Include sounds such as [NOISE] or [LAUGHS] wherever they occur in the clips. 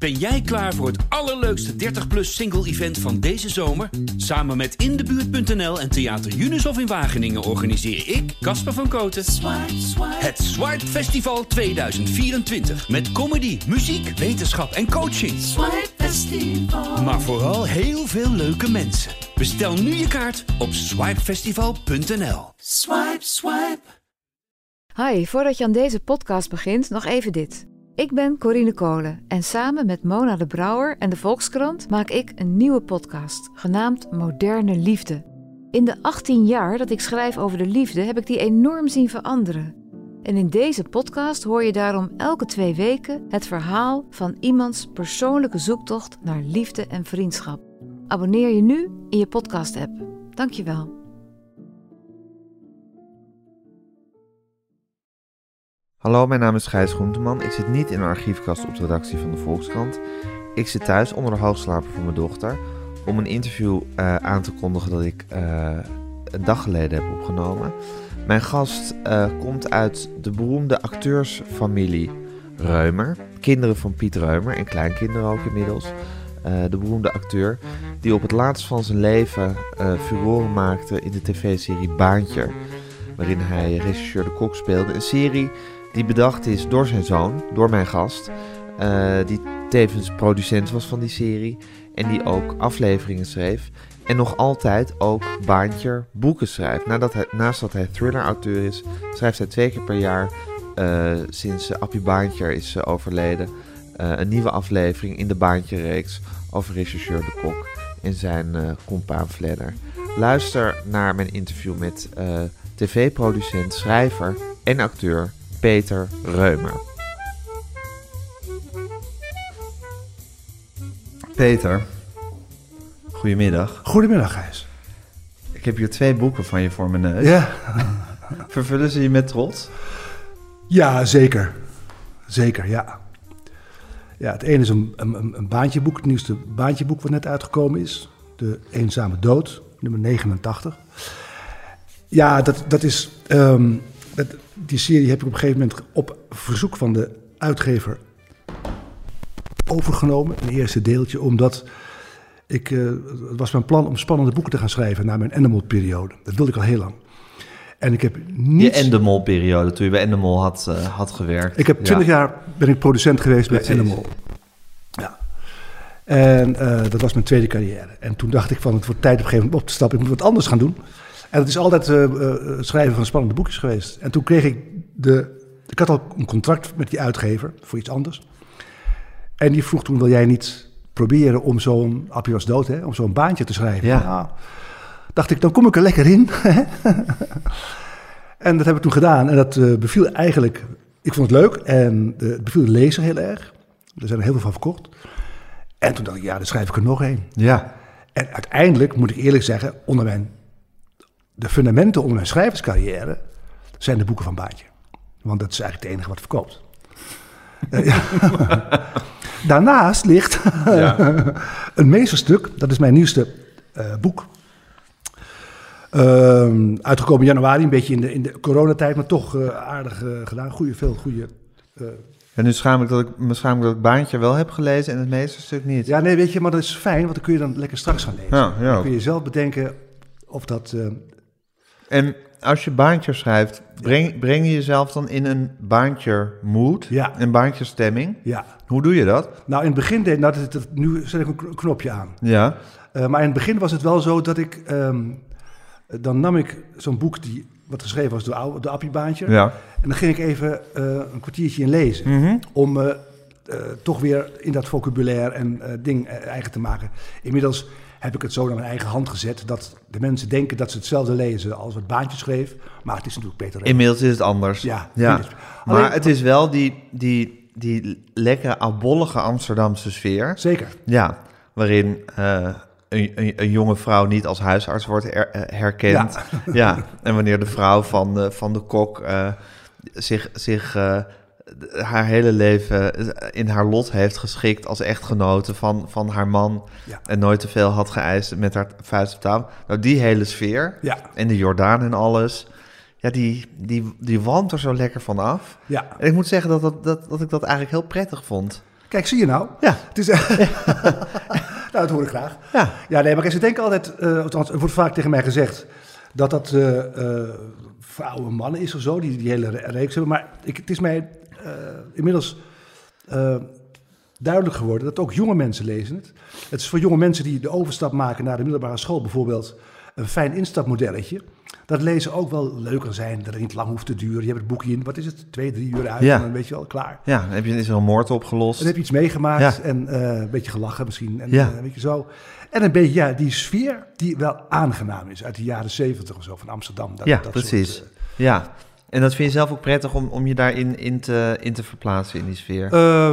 Ben jij klaar voor het allerleukste 30-plus single-event van deze zomer? Samen met Indebuurt.nl en Theater Junushof in Wageningen organiseer ik, Casper van Koten, het Swipe Festival 2024. Met comedy, muziek, wetenschap en coaching. Maar vooral heel veel leuke mensen. Bestel nu je kaart op swipefestival.nl. Swipe, swipe. Hi, voordat je aan deze podcast begint, nog even dit. Ik ben Corine Kolen en samen met Mona de Brouwer en de Volkskrant maak ik een nieuwe podcast, genaamd Moderne Liefde. In de 18 jaar dat ik schrijf over de liefde heb ik die enorm zien veranderen. En in deze podcast hoor je daarom elke twee weken het verhaal van iemands persoonlijke zoektocht naar liefde en vriendschap. Abonneer je nu in je podcast-app. Dankjewel. Hallo, mijn naam is Gijs Groenteman. Ik zit niet in een archiefkast op de redactie van de Volkskrant. Ik zit thuis onder de hoogslaper van mijn dochter om een interview uh, aan te kondigen dat ik uh, een dag geleden heb opgenomen. Mijn gast uh, komt uit de beroemde acteursfamilie Reumer. Kinderen van Piet Reumer en kleinkinderen ook inmiddels. de beroemde acteur die op het laatst van zijn leven furoren maakte in de tv-serie Baantje. Waarin hij regisseur de kok speelde. Een serie die bedacht is door zijn zoon, door mijn gast, uh, die tevens producent was van die serie en die ook afleveringen schreef. En nog altijd ook Baantje boeken schrijft. Nadat hij, naast dat hij thriller-auteur is, schrijft hij twee keer per jaar, uh, sinds uh, Appie Baantje is uh, overleden, een nieuwe aflevering in de Baantje-reeks over regisseur De Kok en zijn compaan Fledder. Luister naar mijn interview met tv-producent, schrijver en acteur Peter Reumer. Peter, goedemiddag. Goedemiddag, Gijs. Ik heb hier twee boeken van je voor mijn neus. Ja. [LAUGHS] Vervullen ze je met trots? Ja, zeker. Zeker, ja. Ja, het ene is een, een, een baantjeboek, het nieuwste baantjeboek wat net uitgekomen is. De Eenzame Dood, nummer 89. Ja, dat, dat is... Um, dat, die serie heb ik op een gegeven moment op verzoek van de uitgever overgenomen. Een eerste deeltje, omdat ik, uh, het was mijn plan om spannende boeken te gaan schrijven na mijn Endemol-periode. Dat wilde ik al heel lang. En ik heb niet... Je Endemol-periode, toen je bij Endemol had, uh, had gewerkt. Ik heb twintig ja. jaar ben ik producent geweest Precies. bij Endemol. Ja. En uh, dat was mijn tweede carrière. En toen dacht ik van, het wordt tijd op een gegeven moment op te stappen. Ik moet wat anders gaan doen. En het is altijd uh, uh, het schrijven van spannende boekjes geweest. En toen kreeg ik de... Ik had al een contract met die uitgever voor iets anders. En die vroeg toen, wil jij niet proberen om zo'n... Appie was dood, hè? Om zo'n baantje te schrijven. Ja. Nou, dacht ik, dan kom ik er lekker in. [LAUGHS] en dat heb ik toen gedaan. En dat uh, beviel eigenlijk... Ik vond het leuk en het beviel de lezer heel erg. Er zijn er heel veel van verkocht. En toen dacht ik, ja, dan schrijf ik er nog één. Ja. En uiteindelijk, moet ik eerlijk zeggen, onder mijn de fundamenten onder mijn schrijverscarrière zijn de boeken van Baantje. Want dat is eigenlijk het enige wat verkoopt. [LAUGHS] ja. Daarnaast ligt ja. [LAUGHS] een meesterstuk, dat is mijn nieuwste uh, boek. Uh, uitgekomen in januari, een beetje in de, in de coronatijd, maar toch uh, aardig gedaan. Goeie, veel goede. En nu schaam ik dat ik me schaam dat ik Baantje wel heb gelezen en het meesterstuk niet. Ja, nee, weet je, maar dat is fijn, want dan kun je dan lekker straks gaan lezen. Ja, ja. Dan kun je zelf bedenken of dat en als je baantje schrijft, breng, breng je jezelf dan in een baantje mood, ja. een baantje stemming. Ja. Hoe doe je dat? Nou, in het begin deed, nou, dat, dat, nu zet ik een knopje aan. Ja. Uh, maar in het begin was het wel zo dat ik, um, dan nam ik zo'n boek die wat geschreven was door de Appie Baantje. Ja. En dan ging ik even uh, een kwartiertje in lezen. Mm -hmm. Om uh, toch weer in dat vocabulaire en ding eigen te maken. Inmiddels heb ik het zo naar mijn eigen hand gezet dat de mensen denken dat ze hetzelfde lezen als wat Baantje schreef. Maar het is natuurlijk Peter Inmiddels is het anders. Ja. ja. Alleen, maar het is wel die, die, die lekkere, abollige Amsterdamse sfeer. Zeker. Ja, waarin uh, een, een, een, jonge vrouw niet als huisarts wordt uh, herkend. Ja. ja. En wanneer de vrouw van de, van de kok uh, zich... zich haar hele leven in haar lot heeft geschikt als echtgenote van, van haar man. Ja. En nooit te veel had geëist met haar vuist op tafel. Nou, die hele sfeer ja. en de Jordaan en alles. Ja, die, die, die wand er zo lekker van af. Ja. En ik moet zeggen dat, dat, dat, dat ik dat eigenlijk heel prettig vond. Kijk, zie je nou? Ja. Het is, [LAUGHS] nou, dat hoor ik graag. Ja. Ja, nee, maar kijk, ze denken altijd, uh, althans, er wordt vaak tegen mij gezegd dat dat uh, uh, voor oude mannen is of zo, die die hele reeks hebben. Maar ik, het is mij inmiddels duidelijk geworden dat ook jonge mensen lezen het. Het is voor jonge mensen die de overstap maken naar de middelbare school bijvoorbeeld een fijn instapmodelletje. Dat lezen ook wel leuker zijn, dat het niet lang hoeft te duren. Je hebt het boekje in, wat is het, twee, drie uur uit Ja. en dan weet je wel, klaar. Ja, dan heb je, is er een moord opgelost. Dan heb je iets meegemaakt Ja. en eh, een beetje gelachen misschien. En, Ja. eh, weet je zo. En een beetje, ja, die sfeer die wel aangenaam is uit de jaren zeventig of zo van Amsterdam. Dat, ja, dat precies. soort, ja. En dat vind je zelf ook prettig om, om je daarin in te, in te verplaatsen in die sfeer? eh,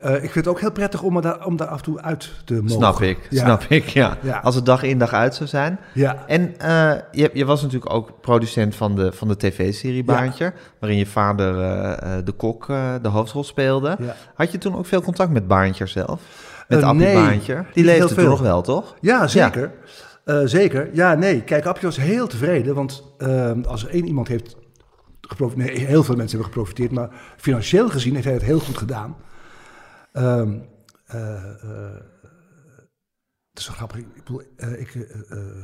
eh, ik vind het ook heel prettig om, daar, om daar af en toe uit te mogen. snap ik, Ja. snap ik, ja. Ja. Als het dag in dag uit zou zijn. Ja, En eh, je, je was natuurlijk ook producent van de, van de tv-serie Baantje, waarin je vader de kok de hoofdrol speelde. Had je toen ook veel contact met Baantje zelf? Met Appie nee, Baantje? Die leefde toen nog wel, toch? ja zeker. Zeker. Ja, nee. Kijk, Appie was heel tevreden. Want als er één iemand heeft geprofiteerd... Nee, heel veel mensen hebben geprofiteerd. Maar financieel gezien heeft hij het heel goed gedaan. Ehm, eh, eh, het is zo grappig. Ik, bedoel, eh, ik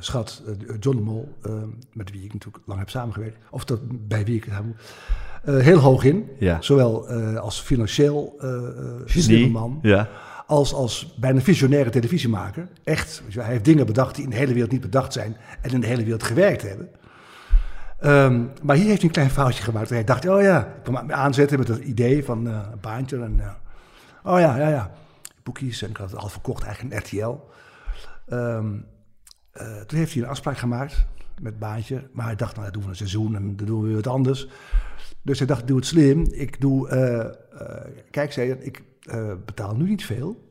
schat John de Mol, eh, met wie ik natuurlijk lang heb samengewerkt... of dat, bij wie ik het heb... heel hoog in. Ja. Zowel als financieel slimme man Ja. als, als bijna visionaire televisiemaker. Echt. Hij heeft dingen bedacht die in de hele wereld niet bedacht zijn en in de hele wereld gewerkt hebben. Ehm, maar hier heeft hij een klein foutje gemaakt. Hij dacht, oh ja, ik kwam me aanzetten met het idee van eh, een baantje. En, eh, oh ja, ja, ja. Boekjes en ik had het al verkocht eigenlijk in RTL. Ehm, eh, toen heeft hij een afspraak gemaakt met baantje. Maar hij dacht, nou, dat doen we een seizoen en dan doen we weer wat anders. Dus hij dacht, doe het slim. Ik doe, kijk, zei hij, ik betaal nu niet veel.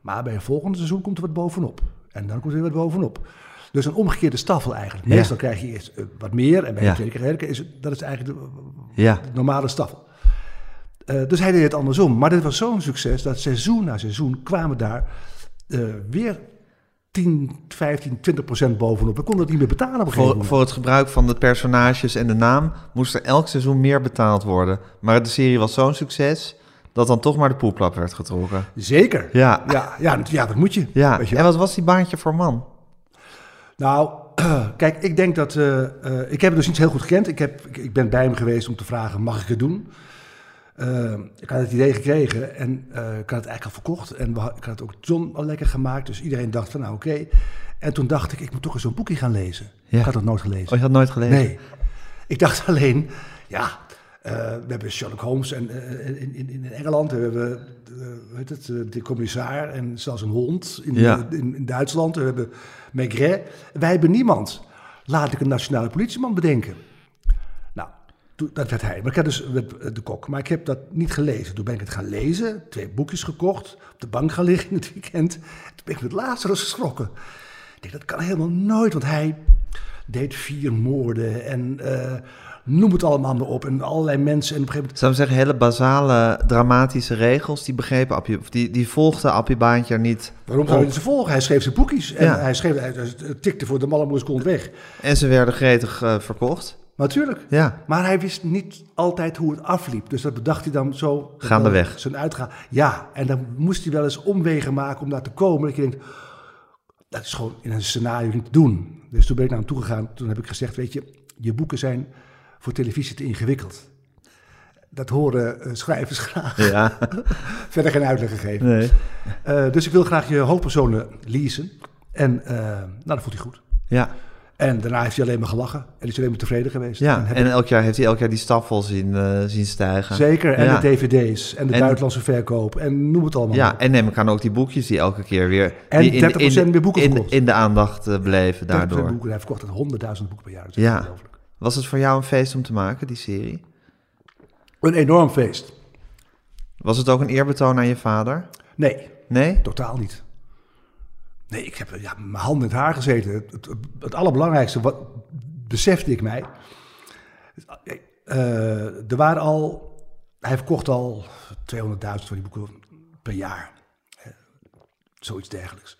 Maar bij een volgende seizoen komt er wat bovenop. En dan komt er weer wat bovenop. Dus een omgekeerde staffel eigenlijk. Meestal krijg je eerst eh, wat meer en bij de tweede keer is dat is eigenlijk de, normale staffel. Eh, dus hij deed het andersom. Maar dit was zo'n succes dat seizoen na seizoen kwamen daar eh, weer 10, 15, 20 procent bovenop. We konden het niet meer betalen op een gegeven Voor, moment. voor het gebruik van de personages en de naam moest er elk seizoen meer betaald worden. Maar de serie was zo'n succes dat dan toch maar de poeplap werd getrokken. Zeker. Ja. Ja, ja, dat- ja, dat moet je. Ja, Weet je en wat was die baantje voor man? Nou, [CLEARS THROAT] kijk, ik denk dat. eh, eh, ik heb het dus niet heel goed gekend. Ik, heb, ik, ik ben bij hem geweest om te vragen: mag ik het doen? Eh, ik had het idee gekregen en ik had het eigenlijk al verkocht. En we had- ik had het ook John al lekker gemaakt. Dus iedereen dacht van nou oké. En toen dacht ik, ik moet toch eens zo'n boekje gaan lezen. Ja. Ik had het nooit gelezen. Oh, je had nooit gelezen? Nee. Ik dacht [LAUGHS] alleen, ja, we hebben Sherlock Holmes en, in, in, in Engeland. We hebben hoe heet het, de commissair en zelfs een hond in, Ja. in, in Duitsland. We hebben Maigret. Wij hebben niemand. Laat ik een nationale politieman bedenken. Nou, dat werd hij. Maar ik had dus met de kok. Maar ik heb dat niet gelezen. Toen ben ik het gaan lezen. Twee boekjes gekocht. Op de bank gaan liggen in het weekend. Toen ben ik met Lazarus geschrokken. Ik denk, dat kan helemaal nooit. Want hij deed vier moorden. En eh, noem het allemaal maar op. En allerlei mensen. En op een gegeven moment... Zou ik zeggen, hele basale dramatische regels, die begrepen Appie, of die, die volgde Appie Baantje niet Waarom zou je ze volgen? Hij schreef zijn boekjes. En Ja. hij, schreef, hij, tikte voor de mallemoes komt weg. En ze werden gretig eh, verkocht. Natuurlijk. Ja, Maar hij wist niet altijd hoe het afliep. Dus dat bedacht hij dan zo. Gaandeweg. Zijn uitgaan. Ja, en dan moest hij wel eens omwegen maken om daar te komen. Dat je denkt, dat is gewoon in een scenario niet te doen. Dus toen ben ik naar hem toegegaan. Toen heb ik gezegd, weet je, je boeken zijn voor televisie te ingewikkeld. Dat horen eh, schrijvers [LAUGHS] graag. ja. [LAUGHS] Verder geen uitleg gegeven. Nee. Eh, dus ik wil graag je hoofdpersonen leasen. En eh, nou, dat vond hij goed. Ja, En daarna heeft hij alleen maar gelachen. En is alleen maar tevreden geweest. ja. en elk jaar heeft hij elk jaar die staffel zien, zien stijgen. Zeker, en Ja. de dvd's en de En- buitenlandse verkoop en noem het allemaal. Ja, en neem ik aan ook die boekjes die elke keer weer... En in, 30% in, meer boeken in, de aandacht bleven daardoor. boeken. Hij verkocht het honderdduizend boeken per jaar. Dat is Ja. ongelooflijk. Was het voor jou een feest om te maken, die serie? Een enorm feest. Was het ook een eerbetoon aan je vader? Nee, Nee? totaal niet. Nee, ik heb ja, mijn handen in het haar gezeten. Het, het, het allerbelangrijkste, wat besefte ik mij. eh, er waren al, hij verkocht al 200.000 van die boeken per jaar. Eh, Zoiets dergelijks.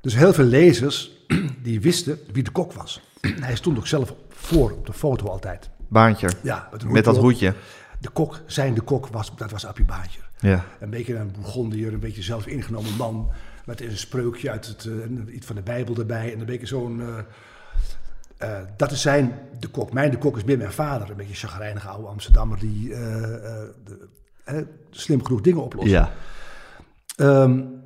Dus heel veel lezers die wisten wie de kok was. Hij stond ook zelf voor op de foto altijd. Baantje. Ja, met, een Met dat op. hoedje. De kok, zijn de kok, was, dat was Appie Baantje. Ja. Een beetje een Bourgondier, een beetje zelf ingenomen man. Met een spreukje uit het, uh, iets van de Bijbel erbij. En een beetje zo'n... Uh, dat is zijn de kok. Mijn de kok is meer mijn vader. Een beetje chagrijnige oude Amsterdammer die de, slim genoeg dingen oplost. Ja. Um,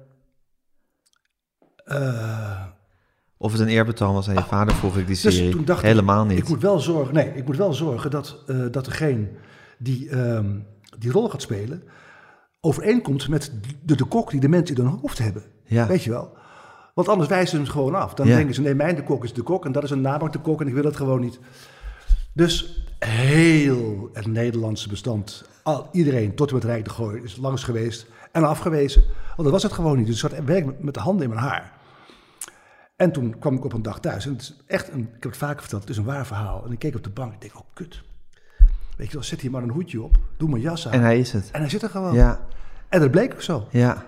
of het een eerbetoon was aan je ah, vader, vroeg ik die dus serie. Dus toen dacht Helemaal niet. Ik moet wel zorgen, nee, ik moet wel zorgen dat, uh, dat degene die um, die rol gaat spelen, overeenkomt met de, de kok die de mensen in hun hoofd hebben. Ja. Weet je wel? Want anders wijzen ze hem gewoon af. Dan denken ze, nee, mijn de kok is de kok en dat is een namak de kok en ik wil dat gewoon niet. Dus heel het Nederlandse bestand, al, iedereen tot en met Rijk de Gooi is langs geweest en afgewezen. Want dat was het gewoon niet. Dus ik zat werk met de handen in mijn haar. En toen kwam ik op een dag thuis. En het is echt, een, ik heb het vaker verteld, het is een waar verhaal. En ik keek op de bank en ik denk, oh kut. Weet je wel, zet hier maar een hoedje op, doe mijn jas aan. En hij is het. En hij zit er gewoon. Ja. En dat bleek ook zo. Ja.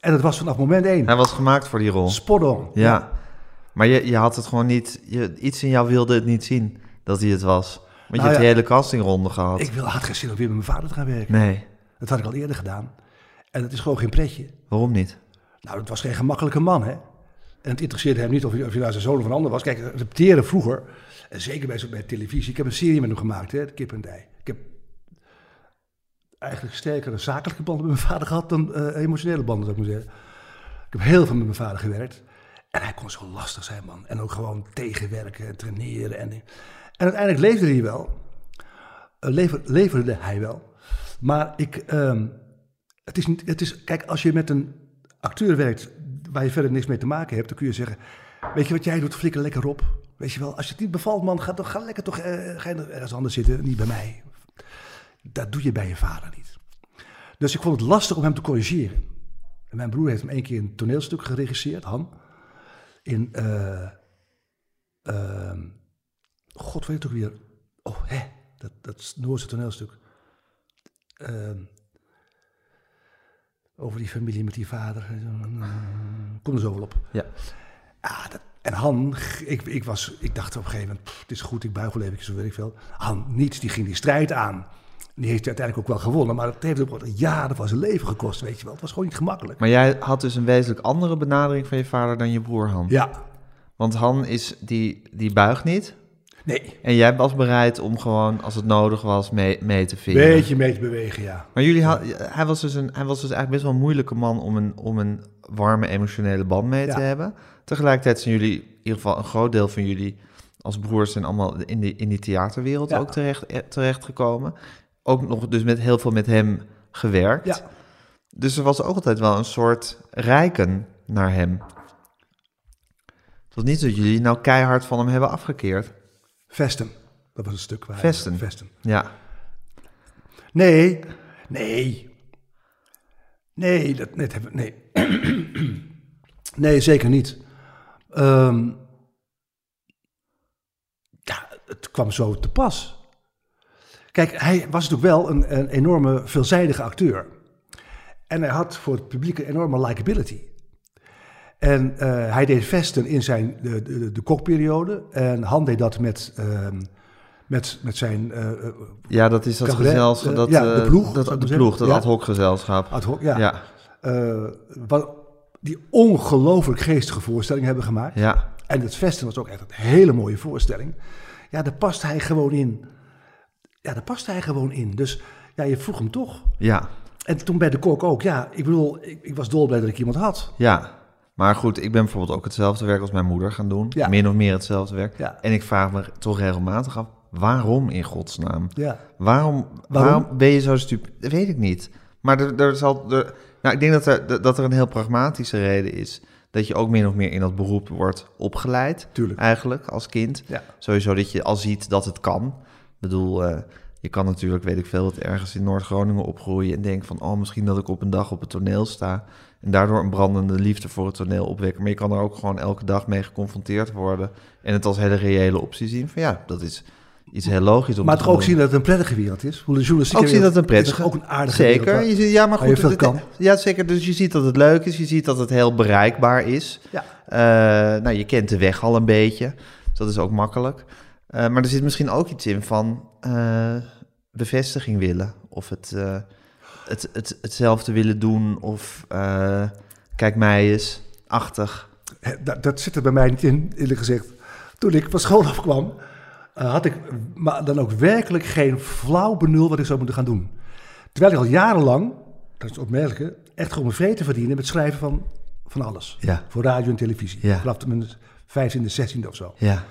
En dat was vanaf moment één. Hij was gemaakt voor die rol. Spot on. Ja. Maar je, je had het gewoon niet, je, iets in jou wilde het niet zien dat hij het was. Want je nou hebt die hele castingronde gehad. Ik wil, had geen zin om weer met mijn vader te gaan werken. Nee. Dat had ik al eerder gedaan. En het is gewoon geen pretje. Waarom niet? Nou, het was geen gemakkelijke man, hè. En het interesseerde hem niet of je, of je nou zijn zoon of een ander was. Kijk, repeteren vroeger, en zeker bij, bij televisie. Ik heb een serie met hem gemaakt, hè, Kip en Dij. Ik heb eigenlijk sterker een zakelijke band met mijn vader gehad dan uh, emotionele banden, zou ik maar zeggen. Ik heb heel veel met mijn vader gewerkt. En hij kon zo lastig zijn, man. En ook gewoon tegenwerken en traineren. En, en uiteindelijk leefde hij wel. Lever, leverde hij wel. Maar ik, um, het is niet, het is, kijk, als je met een acteur werkt waar je verder niks mee te maken hebt, dan kun je zeggen: Weet je wat jij doet, flikker lekker op. Weet je wel, als je het niet bevalt, man, ga, ga lekker toch uh, ga ergens anders zitten, niet bij mij. Dat doe je bij je vader niet. Dus ik vond het lastig om hem te corrigeren. En mijn broer heeft hem één keer een toneelstuk geregisseerd, Han. In, uh, god weet toch weer, oh hè, dat, dat Noorse toneelstuk. Ehm, over die familie met die vader. Kom er zo wel op. Ja. Dat, en Han, ik, ik, was, ik dacht op een gegeven moment, het is goed, ik buig wel even, zo weet ik veel. Han, niets, die ging die strijd aan. Die heeft uiteindelijk ook wel gewonnen, maar het heeft ook jaren van zijn leven gekost, weet je wel. Het was gewoon niet gemakkelijk. Maar jij had dus een wezenlijk andere benadering van je vader dan je broer Han. Ja. Want Han is, die, die buigt niet. Nee. En jij was bereid om gewoon, als het nodig was, mee, mee te vinden. Beetje mee te bewegen, ja. Maar jullie had, hij, was dus een, hij was dus eigenlijk best wel een moeilijke man om een, om een warme emotionele band mee te hebben. Tegelijkertijd zijn jullie, in ieder geval een groot deel van jullie als broers, zijn allemaal in die, in die theaterwereld ook terecht, eh, terecht gekomen. Ook nog dus met heel veel met hem gewerkt. Ja. Dus er was ook altijd wel een soort rijken naar hem. Het was niet dat jullie nou keihard van hem hebben afgekeerd. Vesten. Dat was een stuk waar. Vesten. Vesten. Ja. Nee, nee. Nee, dat net hebben Nee. [CLEARS THROAT] nee, zeker niet. Ehm, ja, het kwam zo te pas. Kijk, hij was natuurlijk wel een, een enorme veelzijdige acteur. En hij had voor het publiek een enorme likability. En uh, hij deed vesten in zijn, de, de, de kokperiode. En Han deed dat met, uh, met, met zijn... Uh, ja, dat is dat gezelschap. Dat, ja, de ploeg. Dat, de ploeg, dat ad hoc gezelschap. Ad hoc, ja. ja. wat, die ongelooflijk geestige voorstelling hebben gemaakt. Ja. En het vesten was ook echt een hele mooie voorstelling. Ja, daar past hij gewoon in. Ja, daar past hij gewoon in. Dus ja, je vroeg hem toch. Ja. En toen bij de kok ook. Ja, ik bedoel, ik, ik was dolblij dat ik iemand had. Ja. Maar goed, ik ben bijvoorbeeld ook hetzelfde werk als mijn moeder gaan doen. Ja. Min of meer hetzelfde werk. Ja. En ik vraag me toch regelmatig af, waarom in godsnaam? Ja. Waarom, waarom? ben je zo stupid? Dat weet ik niet. Maar er, er zal... Er, nou, ik denk dat er, dat er een heel pragmatische reden is... dat je ook min of meer in dat beroep wordt opgeleid. Tuurlijk. Eigenlijk, als kind. Ja. Sowieso dat je al ziet dat het kan. Ik bedoel... Uh, je kan natuurlijk, weet ik veel, het ergens in Noord-Groningen opgroeien en denken van, oh, misschien dat ik op een dag op het toneel sta. En daardoor een brandende liefde voor het toneel opwekken. Maar je kan er ook gewoon elke dag mee geconfronteerd worden. En het als hele reële optie zien. Van ja, dat is iets heel logisch. Om maar toch ook zien dat het een prettige wereld is. Hoe de journalistiek ook zien dat het een prettige is ook een aardige Zeker. Wereld, je ziet, ja, maar goed. Het, kan. Ja, zeker. Dus je ziet dat het leuk is. Je ziet dat het heel bereikbaar is. Ja. Uh, nou, je kent de weg al een beetje. Dus dat is ook makkelijk. Uh, maar er zit misschien ook iets in van uh, bevestiging willen. Of het het, het, hetzelfde willen doen of uh, kijk mij eens, achtig? Dat, dat zit er bij mij niet in, eerlijk gezegd. Toen ik van school [LAUGHS] afkwam, uh, had ik maar dan ook werkelijk geen flauw benul wat ik zou moeten gaan doen. Terwijl ik al jarenlang, dat is opmerkelijk, echt gewoon mijn vreten verdiende met schrijven van, van alles. Ja. Voor radio en televisie. Ja. Vanaf mijn vijftiende, zestiende of zo. Ja.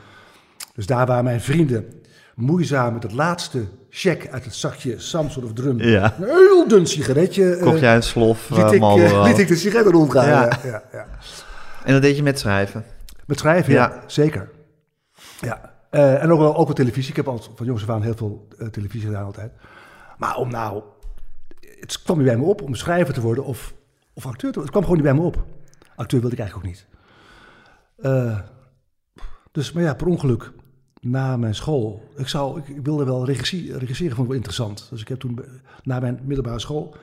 Dus daar waren mijn vrienden moeizaam met het laatste check uit het zakje Samsung of Drum. Ja. Een heel dun sigaretje. Kocht jij een slof liet, ik, uh, liet ik de sigaretten rondgaan. Ja. Ja, ja. En dat deed je met schrijven? Met schrijven, ja, zeker. Ja. Uh, en ook wel, ook wel televisie. Ik heb al van jongens af aan heel veel televisie gedaan altijd. Maar om nou... Het kwam niet bij me op om schrijver te worden of, of acteur te worden. Het kwam gewoon niet bij me op. Acteur wilde ik eigenlijk ook niet. dus, maar ja, per ongeluk na mijn school. Ik, zou, ik, ik wilde wel regissie, regisseren, vond ik wel interessant. Dus ik heb toen na mijn middelbare school,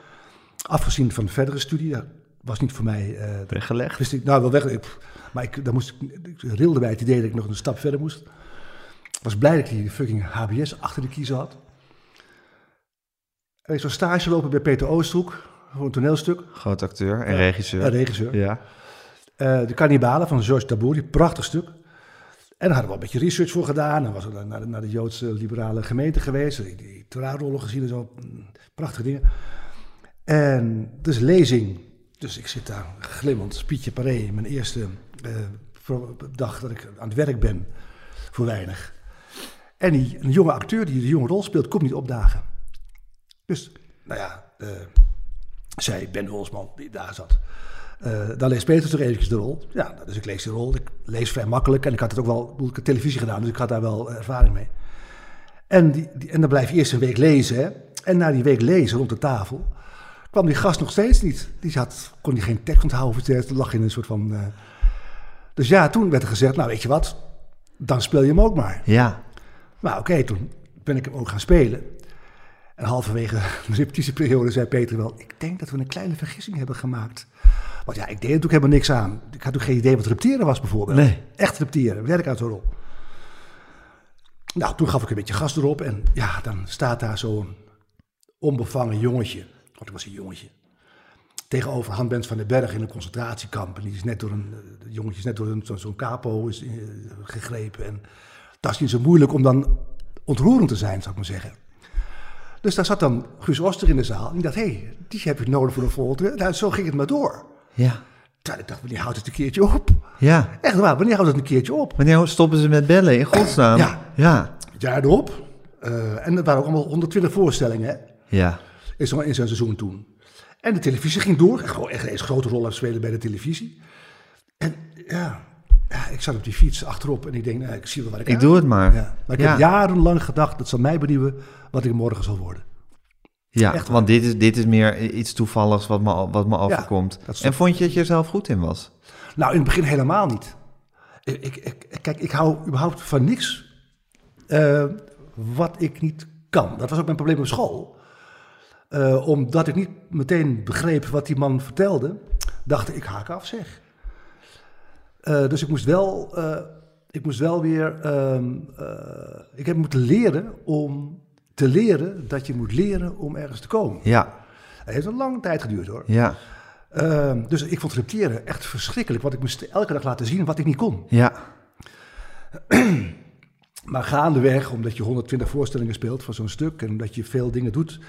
afgezien van verdere studie, was niet voor mij... Uh, Weggelegd? Wist ik, nou, wel weg. Ik, maar ik, daar moest, ik, ik rilde bij het idee dat ik nog een stap verder moest. Was blij dat ik die fucking HBS achter de kiezer had. En ik zou stage lopen bij Peter Oosthoek voor een toneelstuk. Groot acteur en regisseur. En regisseur. Ja. Uh, de Cannibalen van Georges Tabouri, prachtig stuk. En daar hadden we een beetje research voor gedaan. En was naar de, naar de Joodse liberale gemeente geweest. Die, die trouwrollen gezien en zo. Prachtige dingen. En dus lezing. Dus ik zit daar glimmend, Pietje Paré. Mijn eerste uh, dag dat ik aan het werk ben. Voor weinig. En die, een jonge acteur die de jonge rol speelt, komt niet opdagen. Dus, nou ja, uh, zei Ben Holsman, die daar zat. Uh, dan leest Peter toch eventjes de rol. Ja, dus ik lees die rol. Ik lees vrij makkelijk en ik had het ook wel, ik heb televisie gedaan, dus ik had daar wel ervaring mee. En, die, die, en dan blijf je eerst een week lezen. Hè? En na die week lezen rond de tafel kwam die gast nog steeds niet. Die had, kon die geen tekst onthouden, er lag in een soort van... Uh... Dus ja, toen werd er gezegd, nou weet je wat, dan speel je hem ook maar. Ja. Nou oké, okay, toen ben ik hem ook gaan spelen. En halverwege [LAUGHS] de repetitieperiode zei Peter wel, ik denk dat we een kleine vergissing hebben gemaakt. Want ja, ik deed natuurlijk helemaal niks aan. Ik had ook geen idee wat repeteren was bijvoorbeeld. Nee. Echt repeteren, werk uit zo'n rol. Nou, toen gaf ik een beetje gas erop. En ja, dan staat daar zo'n onbevangen jongetje. Want ik was een jongetje. Tegenover Hanbens van den Berg in een concentratiekamp. En die is net door een, jongetje is net door zo'n capo is, uh, gegrepen. En dat is niet zo moeilijk om dan ontroerend te zijn, zou ik maar zeggen. Dus daar zat dan Guus Oster in de zaal. En die dacht, hé, hey, die heb ik nodig voor een volgende. Nou, zo ging het maar door. Ja. Terwijl ik dacht, wanneer houdt het een keertje op? Ja. Echt waar, wanneer houdt het een keertje op? Wanneer stoppen ze met bellen, in godsnaam? Ja. Ja. Jaar erop. Uh, en er waren ook allemaal 120 voorstellingen, hè? Ja. In zo'n in zo'n seizoen toen. En de televisie ging door. Gewoon echt een grote rol aan spelen bij de televisie. En ja, ja, ik zat op die fiets achterop en ik denk, nou, ik zie wel waar ik Ik aan. doe het maar. Ja. Maar ik Ja. heb jarenlang gedacht, dat zal mij benieuwen wat ik morgen zal worden. Ja, Echt want dit is, dit is meer iets toevalligs wat me, wat me overkomt. en vond je dat je er zelf goed in was? Nou, in het begin helemaal niet. Ik, ik, ik- kijk, ik hou überhaupt van niks eh, wat ik niet kan. Dat was ook mijn probleem op school. Eh, omdat ik niet meteen begreep wat die man vertelde, dacht ik, ik haak af zeg. Eh, dus ik moest wel, eh, ik moest wel weer, ehm, eh, ik heb moeten leren om te leren dat je moet leren om ergens te komen. Ja, Het heeft een lange tijd geduurd hoor. ja, Ehm, dus ik vond repeteren echt verschrikkelijk. Want ik moest elke dag laten zien wat ik niet kon. ja, [CLEARS THROAT] Maar gaandeweg, omdat je 120 voorstellingen speelt van zo'n stuk... en omdat je veel dingen doet,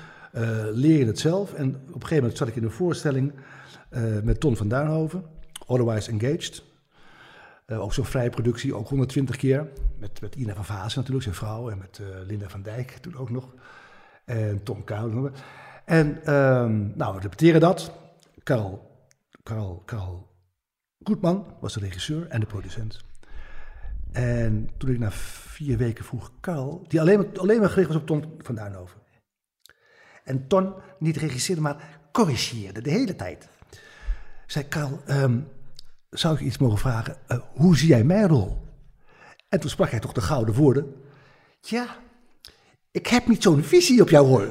leer je het zelf. En op een gegeven moment zat ik in een voorstelling met Ton van Duinhoven. Otherwise Engaged. Eh, ook zo'n vrije productie, ook 120 keer. Met, met Ina van Vaassen natuurlijk, zijn vrouw. En met eh, Linda van Dijk toen ook nog. En Tom Kuilen. En ehm, nou, we repeteren dat. Karel, Karel, Karel Goedman was de regisseur en de producent. En toen ik na vier weken vroeg Karel, die alleen, maar- alleen maar gericht was op Ton van Duinhoven. En Ton niet regisseerde, maar corrigeerde de hele tijd. Zei Karel, ehm, zou ik je iets mogen vragen? Eh, hoe zie jij mijn rol? En toen sprak hij toch de gouden woorden. Ja, ik heb niet zo'n visie op jouw rol.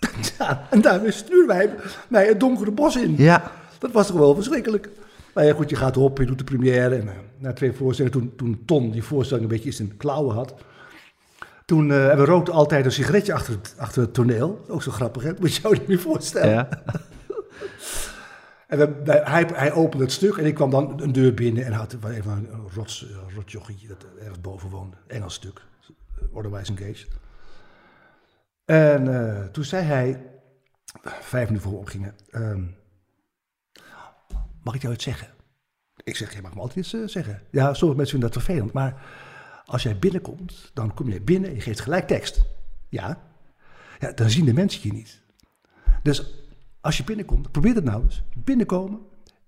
[LAUGHS] ja, en daarmee stuurde hij mij het donkere bos in. ja. Dat was toch wel verschrikkelijk. Maar ja, goed, je gaat erop, je doet de première. En eh, na twee voorstellingen, toen, toen Ton die voorstelling een beetje in zijn klauwen had... Toen, uh, we rookten altijd een sigaretje achter het, achter het toneel. Ook zo grappig, hè? Moet je jou niet meer voorstellen. Ja. [LAUGHS] en hij, hij opende het stuk en ik kwam dan een deur binnen en had even een rots, rotjochie dat ergens boven woonde. Engels stuk, Otherwise Engaged. En uh, toen zei hij, vijf minuten voor we opgingen, um, mag ik jou iets zeggen? Ik zeg, je mag me altijd iets uh, zeggen. Ja, sommige mensen vinden dat vervelend, maar als jij binnenkomt, dan kom je binnen en je geeft gelijk tekst. Ja, ja dan zien de mensen je niet. Dus als je binnenkomt, probeer het nou eens. Binnenkomen,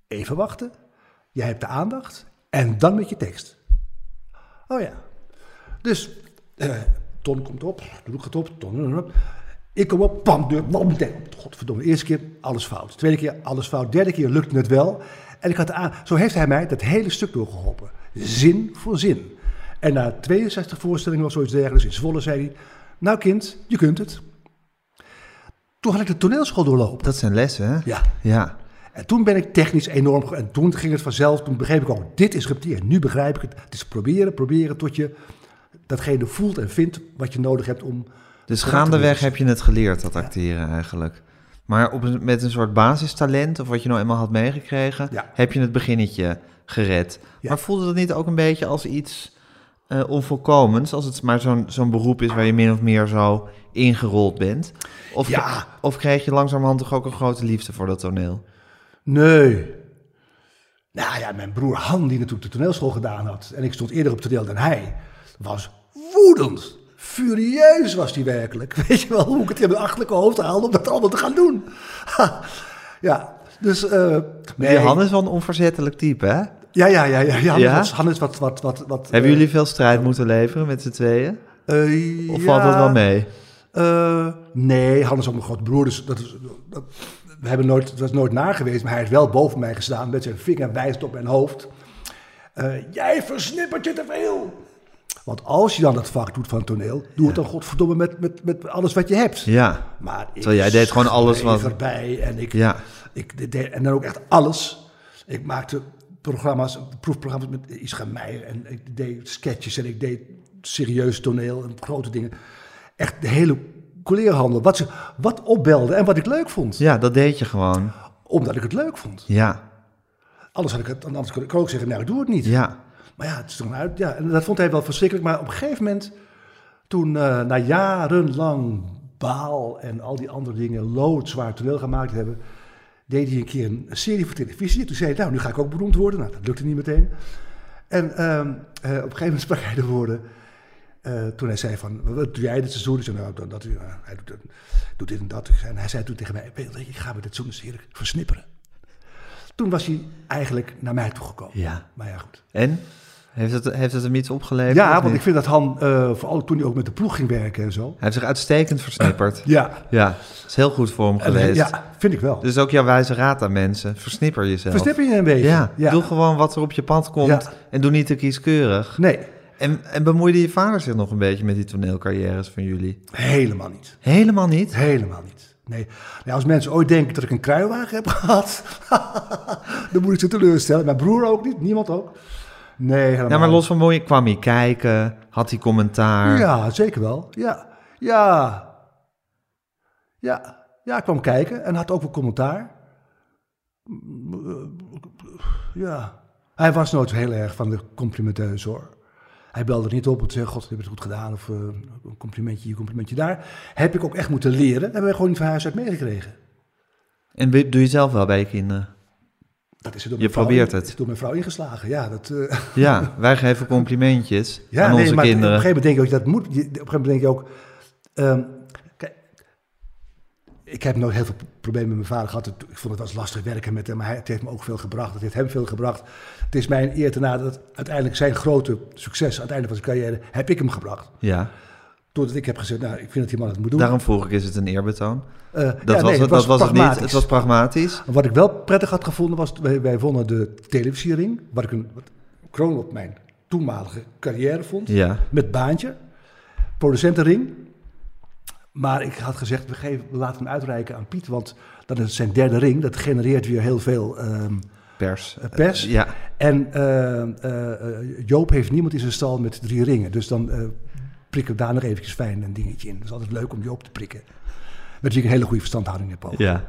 even wachten, jij hebt de aandacht en dan met je tekst. Oh ja. Dus uh, Ton komt op, doe het op, Ton, ik kom op, pam, deur, bam. Godverdomme, eerste keer alles fout. Tweede keer alles fout. Derde keer lukte het wel. En ik had aan, zo heeft hij mij dat hele stuk doorgeholpen. Zin voor zin. En na 62 voorstellingen of zoiets dergelijks in Zwolle zei hij... Nou kind, je kunt het. Toen had ik de toneelschool doorlopen. Dat zijn lessen, hè? Ja. ja. En toen ben ik technisch enorm... En toen ging het vanzelf, toen begreep ik ook, dit is repeteren. Nu begrijp ik het. Het is proberen, proberen tot je datgene voelt en vindt wat je nodig hebt om... Dus gaandeweg heb je het geleerd, dat acteren eigenlijk. Maar op met een soort basistalent, of wat je nou eenmaal had meegekregen, heb je het beginnetje gered. Maar voelde dat niet ook een beetje als iets uh, onvolkomens, als het maar zo'n zo'n beroep is waar je min of meer zo ingerold bent? Of, ja. of kreeg je langzamerhand toch ook een grote liefde voor dat toneel? Nee. Nou ja, mijn broer Han, die natuurlijk de toneelschool gedaan had, en ik stond eerder op toneel dan hij, was woedend. Furieus was hij werkelijk. [LAUGHS] Weet je wel hoe ik het in mijn achterlijke hoofd haalde om dat allemaal te gaan doen? [LAUGHS] ja, dus... Uh, nee. Han is wel een onverzettelijk type, hè? Ja, ja, ja. ja, ja. ja? Hannes wat, wat, wat, wat... Hebben jullie veel strijd moeten leveren met z'n tweeën? Uh, of valt dat wel mee? Uh, nee, Hannes is ook mijn grote broer, dus dat is... Dat, we hebben nooit, dat is nooit naar geweest, maar hij is wel boven mij gestaan met zijn vinger wijst op mijn hoofd. Jij versnippert je te veel. Want als je dan dat vak doet van toneel, doe het dan godverdomme met, met, met alles wat je hebt. Ja. Maar ik jij deed gewoon alles wat... erbij en ik, ja. ik deed, en dan ook echt alles. Ik maakte programma's, proefprogramma's met Isra Meijer en ik deed sketches en ik deed serieus toneel en grote dingen. Echt de hele colleerhandel, wat, ze, wat opbelde en wat ik leuk vond. Ja, dat deed je gewoon. Omdat ik het leuk vond. Ja. Anders, had ik het, anders kon ik ook zeggen, nou, ik doe het niet. Ja. Maar ja, het is toch uit. Ja, en dat vond hij wel verschrikkelijk. Maar op een gegeven moment, toen uh, na jarenlang baal en al die andere dingen loodzwaar toneel gemaakt hebben, deed hij een keer een serie voor televisie. Toen zei hij, nou, nu ga ik ook beroemd worden. Nou, dat lukte niet meteen. En uh, uh, op een gegeven moment [LAUGHS] sprak hij de woorden. Uh, toen hij zei van, wat doe jij dit seizoen? Ik zei, nou, dat, dat, hij doet, doet, dit en dat. En hij zei toen tegen mij, ik ga me dit seizoen eens heerlijk versnipperen. Toen was hij eigenlijk naar mij toegekomen. Ja. Maar ja, goed. En? Heeft het, heeft het hem iets opgeleverd? Ja, want ik vind dat Han, uh, vooral toen hij ook met de ploeg ging werken en zo. Hij heeft zich uitstekend versnipperd. [CLEARS THROAT] ja. Ja, is heel goed voor hem geweest. ja, vind ik wel. Dus ook jouw wijze raad aan mensen. Versnipper jezelf. Versnipper je een beetje. Ja, ja. doe gewoon wat er op je pad komt en doe niet te kieskeurig. Nee. En, en bemoeide je vader zich nog een beetje met die toneelcarrières van jullie? Helemaal niet. Helemaal niet? Helemaal niet. Nee. nee, als mensen ooit denken dat ik een kruiwagen heb [LAUGHS] gehad, [LAUGHS] dan moet ik ze teleurstellen. Mijn broer ook niet, niemand ook. Nee, helemaal Ja, maar los van mooi, kwam hij kijken? Had hij commentaar? Ja, zeker wel. Ja, ja. Ja, ja, ik kwam kijken en had ook wel commentaar. Ja, hij was nooit heel erg van de complimenteus hoor. Hij belde niet op en zei, god, je hebt het goed gedaan. Of uh, een complimentje hier, complimentje daar. Heb ik ook echt moeten leren. Hebben we gewoon niet van huis uit meegekregen. En doe je zelf wel bij je kinderen? Dat is door je probeert het. door mijn vrouw ingeslagen, ja. Dat, uh... [LAUGHS] Ja, wij geven complimentjes ja, aan nee, onze maar kinderen. Op een gegeven moment denk je ook, dat moet, op een gegeven moment denk je ook... Um, kijk, ik heb nooit heel veel problemen met mijn vader gehad. Ik vond het was lastig werken met hem, maar het heeft me ook veel gebracht. Het heeft hem veel gebracht. Het is mijn eer te na dat uiteindelijk zijn grote succes aan het einde van zijn carrière, heb ik hem gebracht. Ja. Doordat ik heb gezegd, nou, ik vind dat die man het moet doen. Daarom vroeg ik, is het een eerbetoon? Uh, dat, ja, was nee, het, dat was het niet. Het was pragmatisch. Wat ik wel prettig had gevonden was, wij, wij wonnen de televisiering, wat ik een wat, kroon op mijn toenmalige carrière vond. Ja. Met baantje, producentenring. Maar ik had gezegd, we, geven, we laten hem uitreiken aan Piet, want dat is zijn derde ring. Dat genereert weer heel veel... Um, pers. Uh, pers. Uh, ja. En uh, Joop heeft niemand in zijn stal met drie ringen. Dus dan prikken we daar nog eventjes fijn een dingetje in. Dat is altijd leuk om je op te prikken. Wie ik een hele goede verstandhouding heb over. Ja.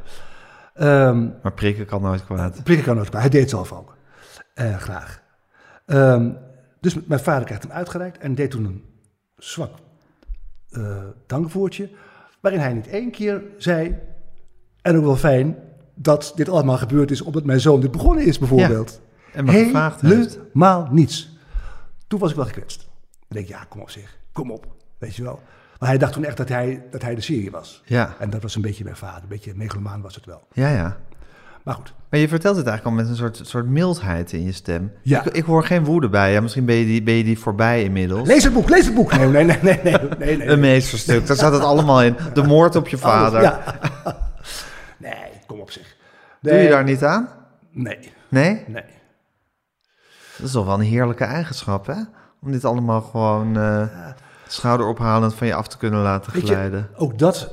Ehm, maar prikken kan nooit kwaad. prikken kan nooit kwaad. Hij deed het zelf ook. Eh, graag. Ehm, dus mijn vader krijgt hem uitgereikt en deed toen een zwak uh, dankwoordje. Waarin hij niet één keer zei, en ook wel fijn, dat dit allemaal gebeurd is omdat mijn zoon dit begonnen is, bijvoorbeeld. Ja, en me gevraagd heeft. Helemaal niets. Toen was ik wel gekwetst. Dan denk ik, ja, kom op zeg, kom op, weet je wel. Maar hij dacht toen echt dat hij, dat hij de serie was. Ja. En dat was een beetje mijn vader, een beetje megalomaan was het wel. Ja, ja. Maar goed. Maar je vertelt het eigenlijk al met een soort, soort mildheid in je stem. Ja. Ik, ik hoor geen woede bij. Ja, misschien ben je, die, ben je die voorbij inmiddels. Lees het boek, lees het boek. Nee, nee, nee, nee, nee. nee, nee. Een meesterstuk, daar staat het allemaal in. De moord op je vader. Ja. [LAUGHS] Nee, kom op zich. Doe je daar niet aan? Nee. Nee? Nee. Dat is toch wel een heerlijke eigenschap, hè? Om dit allemaal gewoon uh, schouderophalend van je af te kunnen laten glijden. Je, ook dat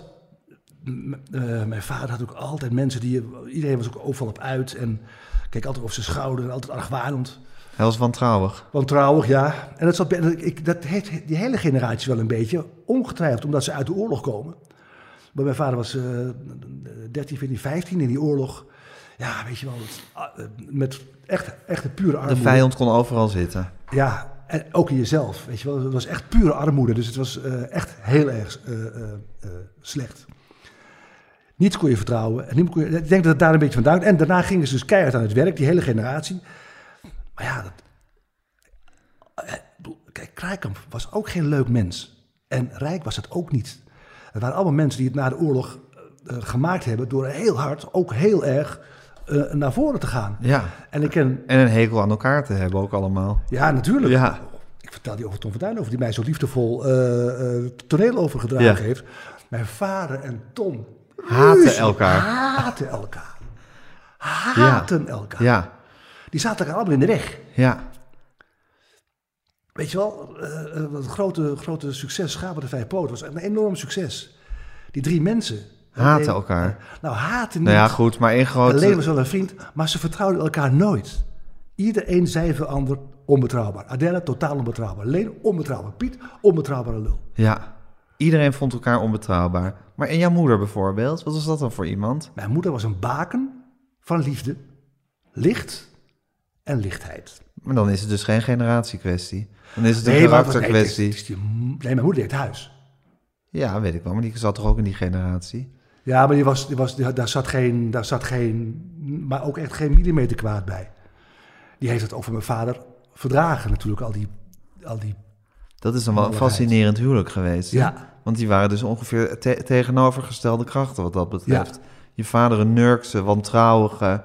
uh, mijn vader had ook altijd mensen die... Iedereen was ook overal op uit en keek altijd over zijn schouder en altijd argwanend. Hij was wantrouwig. Wantrouwig, ja. En dat, zat, ik, dat heeft die hele generatie wel een beetje, ongetwijfeld omdat ze uit de oorlog komen. Maar mijn vader was uh, 13, 14, 15 in die oorlog. Ja, weet je wel, het, met echt, echt een pure armoede. De vijand kon overal zitten. Ja, en ook in jezelf, weet je wel. Het was echt pure armoede, dus het was uh, echt heel erg uh, slecht. Niets kon je vertrouwen. En kon je, ik denk dat het daar een beetje vandaan En daarna gingen ze dus keihard aan het werk, die hele generatie. Maar ja, dat, kijk, Kraaikamp was ook geen leuk mens. En Rijk was het ook niet. Het waren allemaal mensen die het na de oorlog gemaakt hebben door heel hard, ook heel erg uh, naar voren te gaan. Ja. En, ik ken, en een hekel aan elkaar te hebben ook allemaal. Ja, natuurlijk. Ja. Ik vertel die over Tom Fortuyn over, die mij zo liefdevol uh, toneel overgedragen ja. heeft. Mijn vader en Tom haten elkaar. Haten elkaar. Haten ja. elkaar. Ja. Die zaten elkaar allemaal in de weg. Ja. Weet je wel, het grote, grote succes, Schapen de Vijf Poten, was een enorm succes. Die drie mensen. Haten elkaar. Nou, haten niet. Nou ja, goed, maar één grote... Alleen was wel een vriend, maar ze vertrouwden elkaar nooit. Iedereen zei voor ander onbetrouwbaar. Adela, totaal onbetrouwbaar. Leen, onbetrouwbaar. Piet, onbetrouwbare lul. Ja, iedereen vond elkaar onbetrouwbaar. Maar en jouw moeder bijvoorbeeld, wat was dat dan voor iemand? Mijn moeder was een baken van liefde, licht en lichtheid. Maar dan is het dus geen generatiekwestie. Dan is het een nee, karakterkwestie. Nee, nee, mijn moeder deed huis. Ja, weet ik wel, maar die zat toch ook in die generatie? Ja, maar die was, die was, die, daar, zat geen, daar zat geen, maar ook echt geen millimeter kwaad bij. Die heeft het over mijn vader verdragen natuurlijk, al die... Al die dat is dan wel een fascinerend huwelijk geweest. Ja. Hè? Want die waren dus ongeveer te tegenovergestelde krachten wat dat betreft. Ja. Je vader een nurkse, wantrouwige,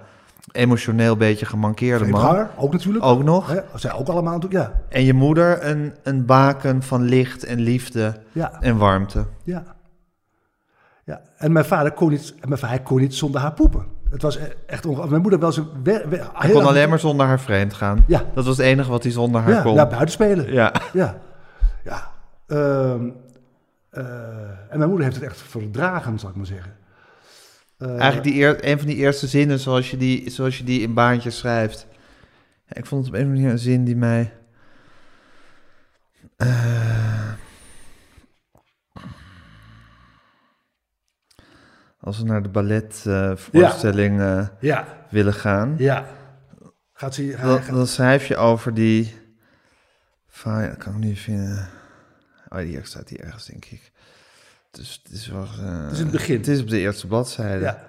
emotioneel beetje gemankeerde man. Haar, ook natuurlijk. Ook nog. Hè? Zij ook allemaal natuurlijk, ja. En je moeder een, een baken van licht en liefde ja. en warmte. Ja. Ja. En mijn vader kon niet, mijn vader, kon niet zonder haar poepen. Het was echt ongelooflijk. Mijn moeder wel zo... Hij kon alleen maar zonder haar vreemd gaan. Ja. Dat was het enige wat hij zonder haar ja, kon. Ja, buiten spelen. Ja. Ja. Ja. Um, uh, en mijn moeder heeft het echt verdragen, zal ik maar zeggen. Uh, Eigenlijk die eer, een van die eerste zinnen zoals je die, zoals je die in baantjes schrijft. Ja, ik vond het op een manier een zin die mij... Uh, als we naar de balletvoorstelling ja. ja. willen gaan... Ja. Gaat ze, dan, dan schrijf je over die... Van, ja, dat kan ik niet vinden... Oh, hier staat hier ergens, denk ik. Dus het is wel... Uh, het is in het begin. Het is op de eerste bladzijde. Ja.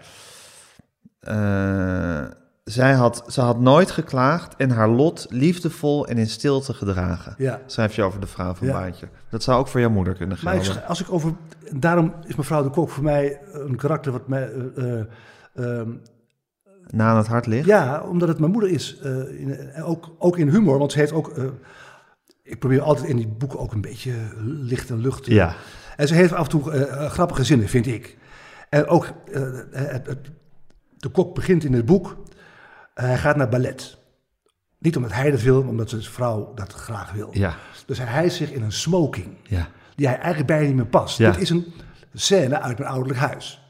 Uh, zij had, ze had nooit geklaagd en haar lot liefdevol en in stilte gedragen. Ja. Schrijf je over de vrouw van Ja. Baantje. Dat zou ook voor jouw moeder kunnen gelden. ik, als ik over... Daarom is mevrouw de Kok voor mij een karakter wat mij... eh, eh, ehm, Na aan het hart ligt. ja, omdat het mijn moeder is. eh, in, ook, ook in humor, want ze heeft ook... ik probeer altijd in die boeken ook een beetje licht en lucht. te- Ja. En ze heeft af en toe grappige zinnen, vind ik. En ook, het, het- de kok begint in het boek, hij gaat naar ballet. Niet omdat hij dat wil, maar omdat zijn vrouw dat graag wil. Ja. Dus hij hijst zich in een smoking, Ja. die hij eigenlijk bijna niet meer past. Ja. Dit is een scène uit mijn ouderlijk huis.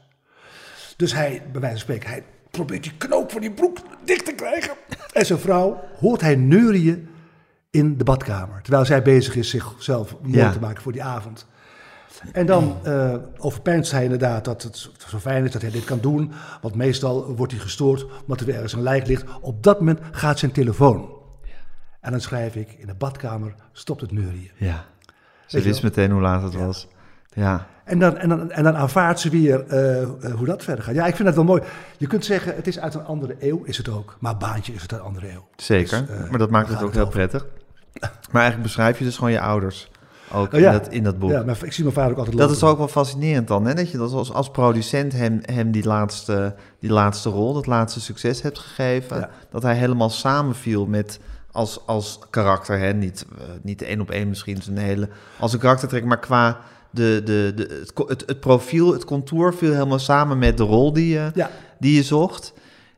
Dus hij, bij wijze van spreken, hij probeert die knoop van die broek dicht te krijgen. En zijn vrouw hoort hij neurien in de badkamer. Terwijl zij bezig is zichzelf mooi Ja. te maken voor die avond. En dan eh overpijnst hij inderdaad dat het zo fijn is dat hij dit kan doen. Want meestal wordt hij gestoord omdat er weer ergens een lijk ligt. Op dat moment gaat zijn telefoon. En dan schrijf ik, in de badkamer stopt het neurieën. Ja. Ze wist meteen hoe laat het was. Ja. En dan, en, dan, en dan aanvaardt ze weer eh, eh, hoe dat verder gaat. Ja, ik vind dat wel mooi. Je kunt zeggen, het is uit een andere eeuw, is het ook. Maar Baantje is het uit een andere eeuw. Zeker, Dus, maar dat maakt het ook heel over. prettig. Maar eigenlijk beschrijf je dus gewoon je ouders. Ook Oh ja. in, dat, in dat boek. Ja, maar ik zie mijn vader ook altijd dat lopen. is ook wel fascinerend dan, hè? dat je dat als, als producent hem, hem die, laatste, die laatste rol, dat laatste succes hebt gegeven. Ja. Dat hij helemaal samenviel met als, als karakter, hè? Niet, eh, niet één op één misschien zijn hele, als een karaktertrek, maar qua de, de, de, het, het, het profiel, het contour viel helemaal samen met de rol die je, Ja, die je zocht.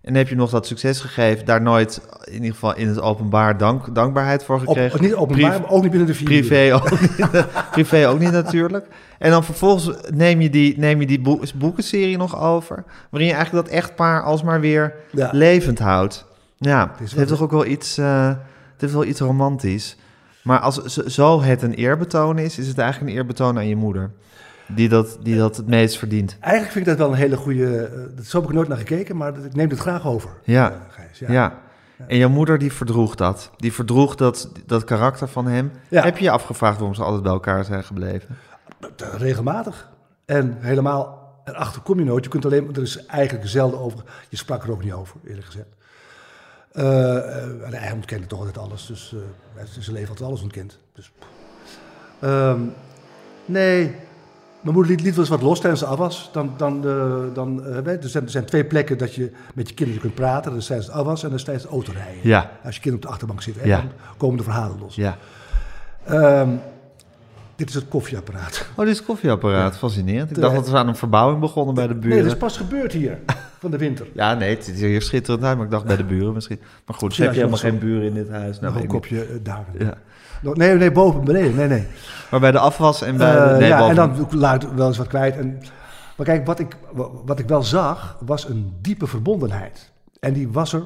En heb je nog dat succes gegeven, daar nooit in ieder geval in het openbaar dank, dankbaarheid voor op, gekregen. niet openbaar, maar ook niet binnen de vier uur. Privé ook, niet, [LAUGHS] privé ook niet natuurlijk. En dan vervolgens neem je die, neem je die boek, boekenserie nog over, waarin je eigenlijk dat echtpaar alsmaar weer Ja. levend houdt. Ja, het heeft toch ook wel iets, eh, het heeft wel iets romantisch. Maar als zo het een eerbetoon is, is het eigenlijk een eerbetoon aan je moeder. Die dat, die dat het meest verdient. Eigenlijk vind ik dat wel een hele goede... dat zo heb ik nooit naar gekeken, maar ik neem het graag over. Ja. eh, Gijs. Ja. Ja. En jouw moeder die verdroeg dat. Die verdroeg dat, dat karakter van hem. Ja. Heb je je afgevraagd waarom ze altijd bij elkaar zijn gebleven? Eh, Regelmatig. En helemaal erachter kom je nooit. Je kunt alleen, er is eigenlijk zelden over. Je sprak er ook niet over, eerlijk gezegd. Eh, en hij ontkende toch altijd alles. Dus hij zijn leven altijd alles ontkend. Dus, Ehm, nee, mijn moeder liet, liet wel eens wat los tijdens ze af was. Dan, dan, eh, dan, eh, er, zijn, er zijn twee plekken dat je met je kinderen kunt praten. Dat is tijdens het afwas en dat is tijdens het autorijden. Ja, Als je kind op de achterbank zit, hè, Ja. dan komen de verhalen los. ja. Ehm, dit is het koffieapparaat. Oh, dit is het koffieapparaat. Fascinerend. Ik De- dacht dat we aan een verbouwing begonnen bij de buren. Nee, dat is pas gebeurd hier, van de winter. Ja, nee, het er hier schitterend uit, maar ik dacht bij de buren misschien. Maar goed, heb je helemaal geen buren in dit huis. Nou, Nog een niet. kopje eh, daar. Ja. Nee, nee, boven, beneden. Nee, nee. Maar bij de afwas en bij Eh, de... Nee, ja, boven. en dan luid wel eens wat kwijt. En, maar kijk, wat ik, wat ik wel zag, was een diepe verbondenheid. En die was er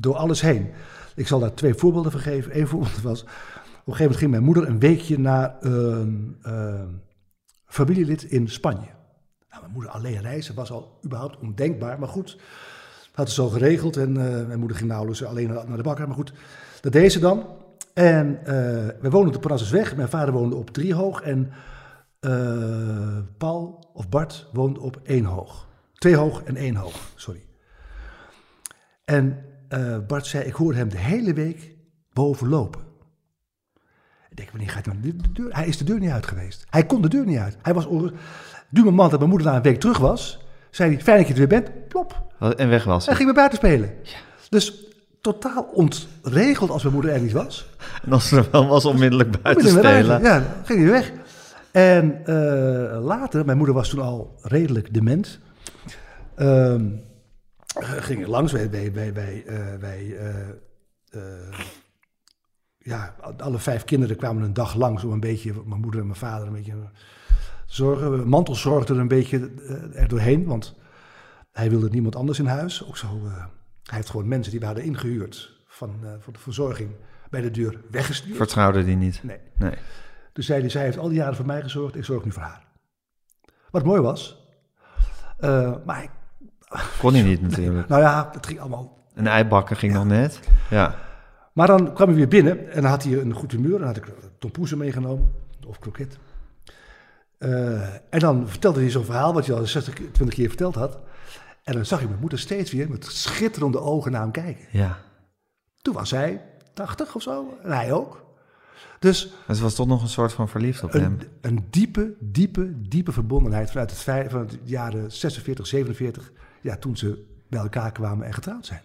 door alles heen. Ik zal daar twee voorbeelden van geven. Eén voorbeeld was, gegeven moment ging mijn moeder een weekje naar een eh, familielid in Spanje. Nou, mijn moeder alleen reizen was al überhaupt ondenkbaar, maar goed. Had ze zo geregeld en eh, mijn moeder ging nauwelijks alleen naar de bakker. Maar goed, dat deed ze dan. En eh wij woonden op de Parnassusweg. Mijn vader woonde op Driehoog en eh, Paul of Bart woonde op één hoog. Twee hoog en één hoog, sorry. En Bart zei, ik hoorde hem de hele week boven lopen. Ik denk, wanneer gaat hij nou de deur? Hij is de deur niet uit geweest. Hij kon de deur niet uit. Hij was onru- Du moment dat mijn moeder na een week terug was, zei hij, fijn dat je er weer bent. Plop, En weg was hij. ging weer buiten spelen. Dus totaal ontregeld als mijn moeder er niet was. En als ze er wel was, onmiddellijk buiten weer spelen. buiten. Ja, ging hij weg. En eh, later, mijn moeder was toen al redelijk dement. Ehm ging langs, wij, eh, wij eh, eh, ja, alle vijf kinderen kwamen een dag lang, zo een beetje, mijn moeder en mijn vader, een beetje zorgen. Mantel zorgde er een beetje eh, er doorheen, want hij wilde niemand anders in huis. Ook zo, eh, hij heeft gewoon mensen die we hadden ingehuurd van, eh, voor de verzorging bij de deur weggestuurd. Vertrouwde die niet. Nee. Nee. Dus zei hij, zij heeft al die jaren voor mij gezorgd, ik zorg nu voor haar. Wat mooi was. Maar ik- Kon hij niet natuurlijk. nou ja, het ging allemaal. Een eibakken ging nog net. Ja. Maar dan kwam hij weer binnen en dan had hij een goed humeur. Dan had ik tompoezen meegenomen, of kroket. Eh, en dan vertelde hij zo'n verhaal wat je al 60, 20 keer verteld had. En dan zag ik mijn moeder steeds weer met schitterende ogen naar hem kijken. Ja. Toen was hij 80 of zo, en hij ook. Dus ze was toch nog een soort van verliefd op hem. Een, een diepe, diepe, diepe verbondenheid vanuit het, van de jaren 46, 47, ja, toen ze bij elkaar kwamen en getrouwd zijn.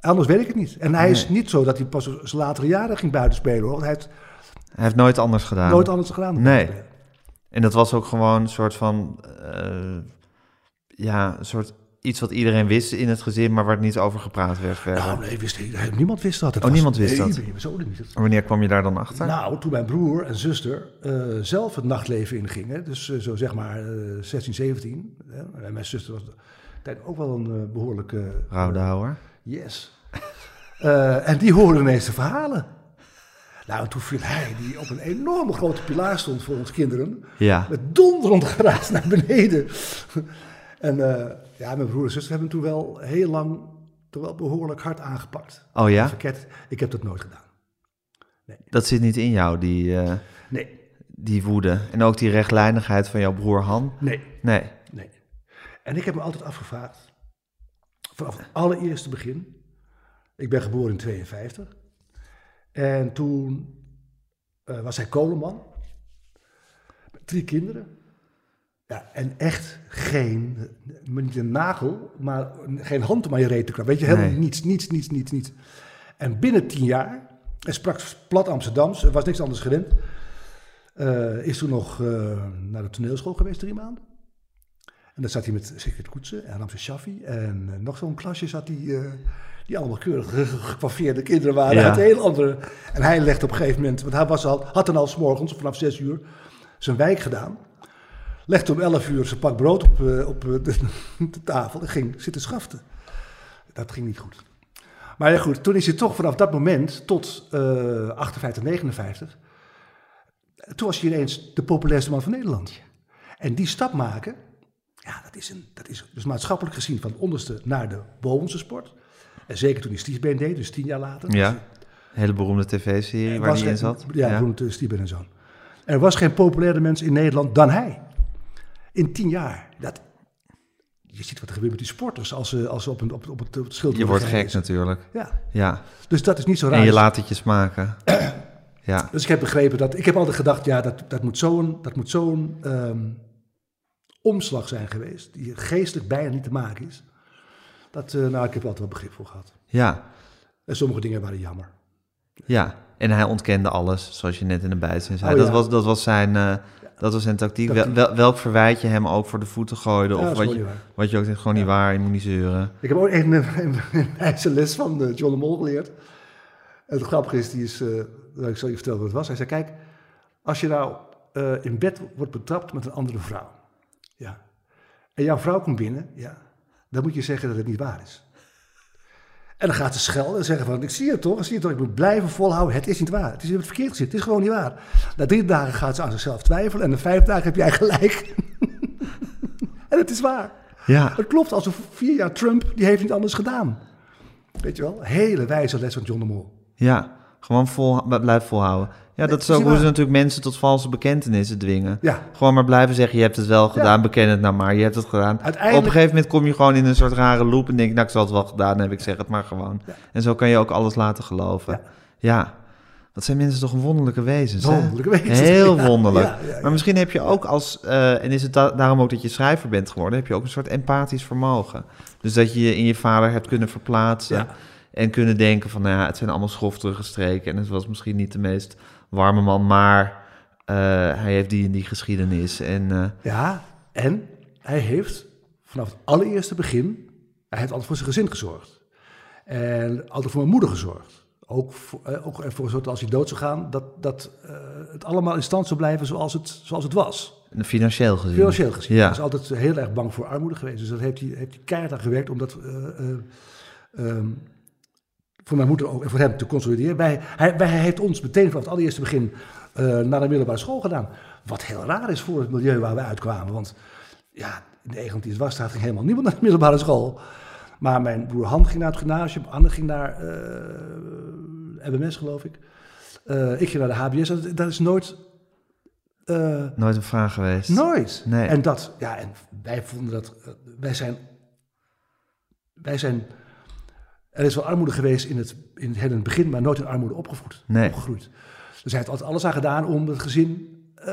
Anders weet ik het niet. En hij is niet zo dat hij pas zijn latere jaren ging buitenspelen hoor. want Hij heeft Hij heeft nooit anders gedaan. nooit anders gedaan. Nee. En dat was ook gewoon een soort van... eh, ja, een soort iets wat iedereen wist in het gezin, maar waar het niet over gepraat werd verder. Nou, nee, wist niemand wist dat. Het Oh, was- niemand wist nee, dat? Nee, zo niet. En wanneer kwam je daar dan achter? Nou, toen mijn broer en zuster eh, zelf het nachtleven ingingen, dus eh, zo zeg maar eh 16, 17. Hè, en mijn zuster was ook wel een eh, behoorlijke Rouwdouwer. Yes. Uh, en die hoorde ineens de verhalen. Nou, toen viel hij, die op een enorme grote pilaar stond voor ons kinderen, Ja. met donderend geraas naar beneden. en eh, ja, mijn broer en zus hebben toen wel heel lang, toch wel behoorlijk hard aangepakt. Oh ja? Verkeerd, ik heb dat nooit gedaan. Dat zit niet in jou, die, eh, Nee, die woede. En ook die rechtlijnigheid van jouw broer Han. nee, Nee. nee. En ik heb me altijd afgevraagd, vanaf het allereerste begin, ik ben geboren in 52, en toen eh, was hij kolenman, met drie kinderen. Ja, en echt geen, niet een nagel, maar geen hand om aan je reet te krabben. Weet je, helemaal Nee. niets, niets, niets, niets, niets. En binnen tien jaar, hij sprak plat Amsterdams, er was niks anders gewend, eh, is toen nog eh, naar de toneelschool geweest, drie maanden. En dan zat hij met Sigrid Koetsen en Ramse Shaffi en eh, nog zo'n klasje zat hij, eh, die allemaal keurig ge- gekwaffeerde kinderen waren Ja. uit heel andere... En hij legde op een gegeven moment, want hij was al, had dan al s'morgens vanaf zes uur zijn wijk gedaan. Legde om elf uur zijn pak brood op, eh, op de, [LAUGHS] de tafel en ging zitten schaften. Dat ging niet goed. Maar ja goed, toen is hij toch vanaf dat moment tot eh 58, 59... Toen was hij ineens de populairste man van Nederland. En die stap maken, ja, dat is, een, dat is dus maatschappelijk gezien van het onderste naar de bovenste sport. En zeker toen hij Stiefbeen deed, dus tien jaar later. Ja. Een hele beroemde tv-serie Er waar die in zat. Ja, ja. Roemt, Stiefbeen en Zoon. Er was geen populairder mens in Nederland dan hij. In tien jaar. Dat, je ziet wat er gebeurt met die sporters als ze, als ze op, een, op, op het, op het schild Je wordt gek natuurlijk. Ja, Ja. dus dat is niet zo raar. En je laat het je smaken. [CLEARS THROAT] Ja. Dus ik heb begrepen dat. Ik heb altijd gedacht, ja, dat, dat moet zo'n dat moet zo'n ehm, omslag zijn geweest. Die geestelijk bijna niet te maken is. Dat, eh, nou, ik heb er altijd wel begrip voor gehad. Ja. En sommige dingen waren jammer. Ja. En hij ontkende alles, zoals je net in de bijzin zei. Oh, dat, was, dat, was zijn, eh, dat was zijn tactiek. Tactiek. Wel, wel- welk verwijt je hem ook voor de voeten gooide? Ja, of wat je, wat je ook zegt, gewoon niet waar, je moet niet zeuren. Ik heb ook een, een, een les van eh, John de Mol geleerd. En het grappige is, die is, nou, ik zal je vertellen wat het was. Hij zei, kijk, als je nou in bed wordt betrapt met een andere vrouw. En jouw vrouw komt binnen, ja. Dan moet je zeggen dat het niet waar is. En dan gaat ze schelden en zeggen van, ik zie het toch, ik zie het toch, ik moet blijven volhouden. Het is niet waar, het is in het verkeerd gezien, het is gewoon niet waar. Na drie dagen gaat ze aan zichzelf twijfelen en na vijf dagen heb jij gelijk. [LAUGHS] en het is waar. Ja. Het klopt, als vier jaar Trump, die heeft niet anders gedaan. Weet je wel? Hele wijze les van John de Mol. Ja. Gewoon vol, blijf volhouden. Ja, dat is is ook hoe ze natuurlijk mensen tot valse bekentenissen dwingen. Ja. Gewoon maar blijven zeggen, je hebt het wel gedaan, beken het nou maar, je hebt het gedaan. Uiteindelijk- Op een gegeven moment kom je gewoon in een soort rare loop en denk, nou ik zal het wel gedaan hebben, ik zeg het maar gewoon. Ja. En zo kan je ook alles laten geloven. Ja. Ja. Wat zijn mensen toch een wonderlijke wezens, hè? Wonderlijke wezens. Heel [LAUGHS] Ja, wonderlijk. ja, ja, ja. Maar misschien heb je ook als, eh, en is het da- daarom ook dat je schrijver bent geworden, heb je ook een soort empathisch vermogen. Dus dat je je in je vader hebt kunnen verplaatsen Ja. en kunnen denken van, nou ja, het zijn allemaal schofterige streken en het was misschien niet de meest warme man, maar eh, hij heeft die en die geschiedenis. En eh, Ja, en hij heeft vanaf het allereerste begin, hij heeft altijd voor zijn gezin gezorgd. En altijd voor mijn moeder gezorgd. Ook voor, eh, ook ervoor zorgd dat als hij dood zou gaan, dat, dat het allemaal in stand zou blijven zoals het, zoals het was. financieel gezien. Financieel gezien. Ja. Hij is altijd heel erg bang voor armoede geweest. Dus dat heeft hij, heeft hij keihard aan gewerkt om dat eh, eh, ehm, voor mijn moeder ook en voor hem te consolideren. Wij, hij, wij, hij heeft ons meteen vanaf het allereerste begin eh, naar de middelbare school gedaan. Wat heel raar is voor het milieu waar we uitkwamen. Want ja, in de Egmond Wasstraat ging helemaal niemand naar de middelbare school. Maar mijn broer Han ging naar het gymnasium, Anne ging naar eh MMS geloof ik. Eh, ik ging naar de HBS. Dat, dat is nooit... Nooit een vraag geweest. Nooit. Nee. En dat, ja, en wij vonden dat, wij zijn, wij zijn, er is wel armoede geweest in het, in het, in het begin, maar nooit in armoede opgevoed, Nee. opgegroeid. Dus hij heeft altijd alles aan gedaan om het gezin eh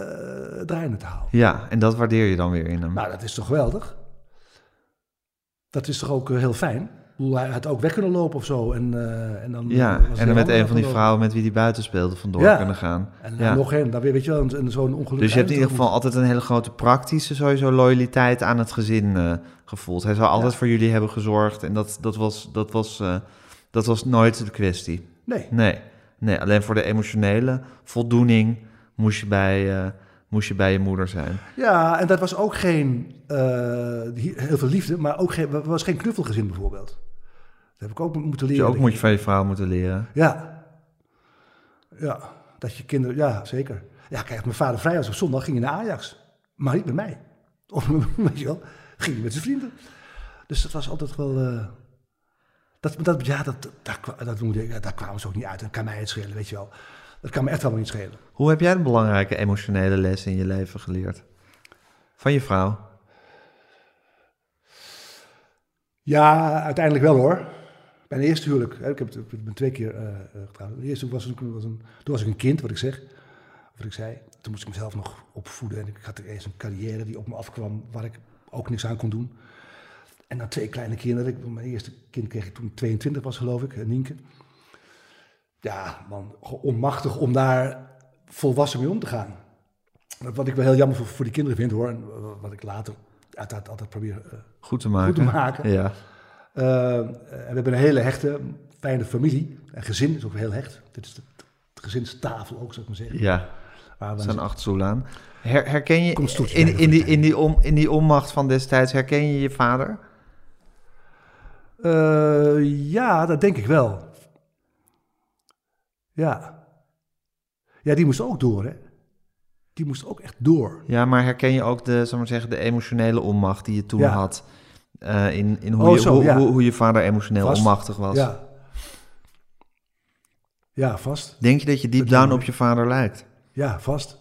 draaiende te houden. Ja, en dat waardeer je dan weer in hem. Nou, dat is toch geweldig? Dat is toch ook eh, heel fijn? Bedoel, hij had ook weg kunnen lopen of zo. En, eh, en dan, ja, en hij dan met een van die vrouwen met wie die buiten speelde vandoor Ja. kunnen gaan. En ja. nog een, dan weer, weet je wel, een- een- zo'n ongeluk. Dus je hebt in ieder geval altijd een hele grote praktische sowieso loyaliteit aan het gezin eh, gevoeld. Hij zou altijd Ja. voor jullie hebben gezorgd en dat, dat, was, dat, was, eh, dat was nooit de kwestie. Nee, Nee, nee, alleen voor de emotionele voldoening moest je bij, moest je, bij je moeder zijn. Ja, en dat was ook geen, eh, heel veel liefde, maar ook geen, was geen knuffelgezin bijvoorbeeld. heb ik ook moeten Dus leren. ook moet je van je vrouw moeten leren. Ja. Ja, dat je kinderen... Ja, zeker. Ja, kijk, mijn vader vrij was op zondag, ging hij naar Ajax. Maar niet met mij. Of, [LAUGHS] weet je wel, ging hij met zijn vrienden. Dus dat was altijd wel... eh, dat, dat, ja, dat, daar, dat, daar kwamen ze ook niet uit. En kan mij het schelen, weet je wel. Dat kan me echt wel niet schelen. Hoe heb jij de belangrijke emotionele lessen in je leven geleerd? Van je vrouw? Ja, uiteindelijk wel hoor. Mijn eerste huwelijk, hè, ik heb het ik ben twee keer eh, getrouwd. De eerste was, was een, toen was ik een kind, wat ik zeg, wat ik zei. Toen moest ik mezelf nog opvoeden en ik had eerst een carrière die op me afkwam waar ik ook niks aan kon doen. En dan twee kleine kinderen. Ik, mijn eerste kind kreeg ik toen ik 22 was, geloof ik, Nienke. Ja, man, onmachtig om daar volwassen mee om te gaan. Wat ik wel heel jammer voor, voor die kinderen vind hoor, en eh, wat ik later uiteraard altijd probeer eh, Goed te maken. goed te maken. Ja. Uh, we hebben een hele hechte, fijne familie. En gezin is ook heel hecht. Dit is de, de gezinstafel ook, zou ik maar zeggen. Ja, Waar we zijn acht stoelen aan. Her, herken je in, in, die, in, die om, in die onmacht van destijds, herken je je vader? Uh, ja, dat denk ik wel. Ja. Ja, die moest ook door, hè. Die moest ook echt door. Ja, maar herken je ook de, zal maar zeggen, de emotionele onmacht die je toen Ja. had? Uh, in in hoe, Oh, je, zo, hoe, ja. hoe, hoe je vader emotioneel Vast. onmachtig was. Ja. Ja, vast. Denk je dat je deep Dat down op je vader lijkt? Ja, vast.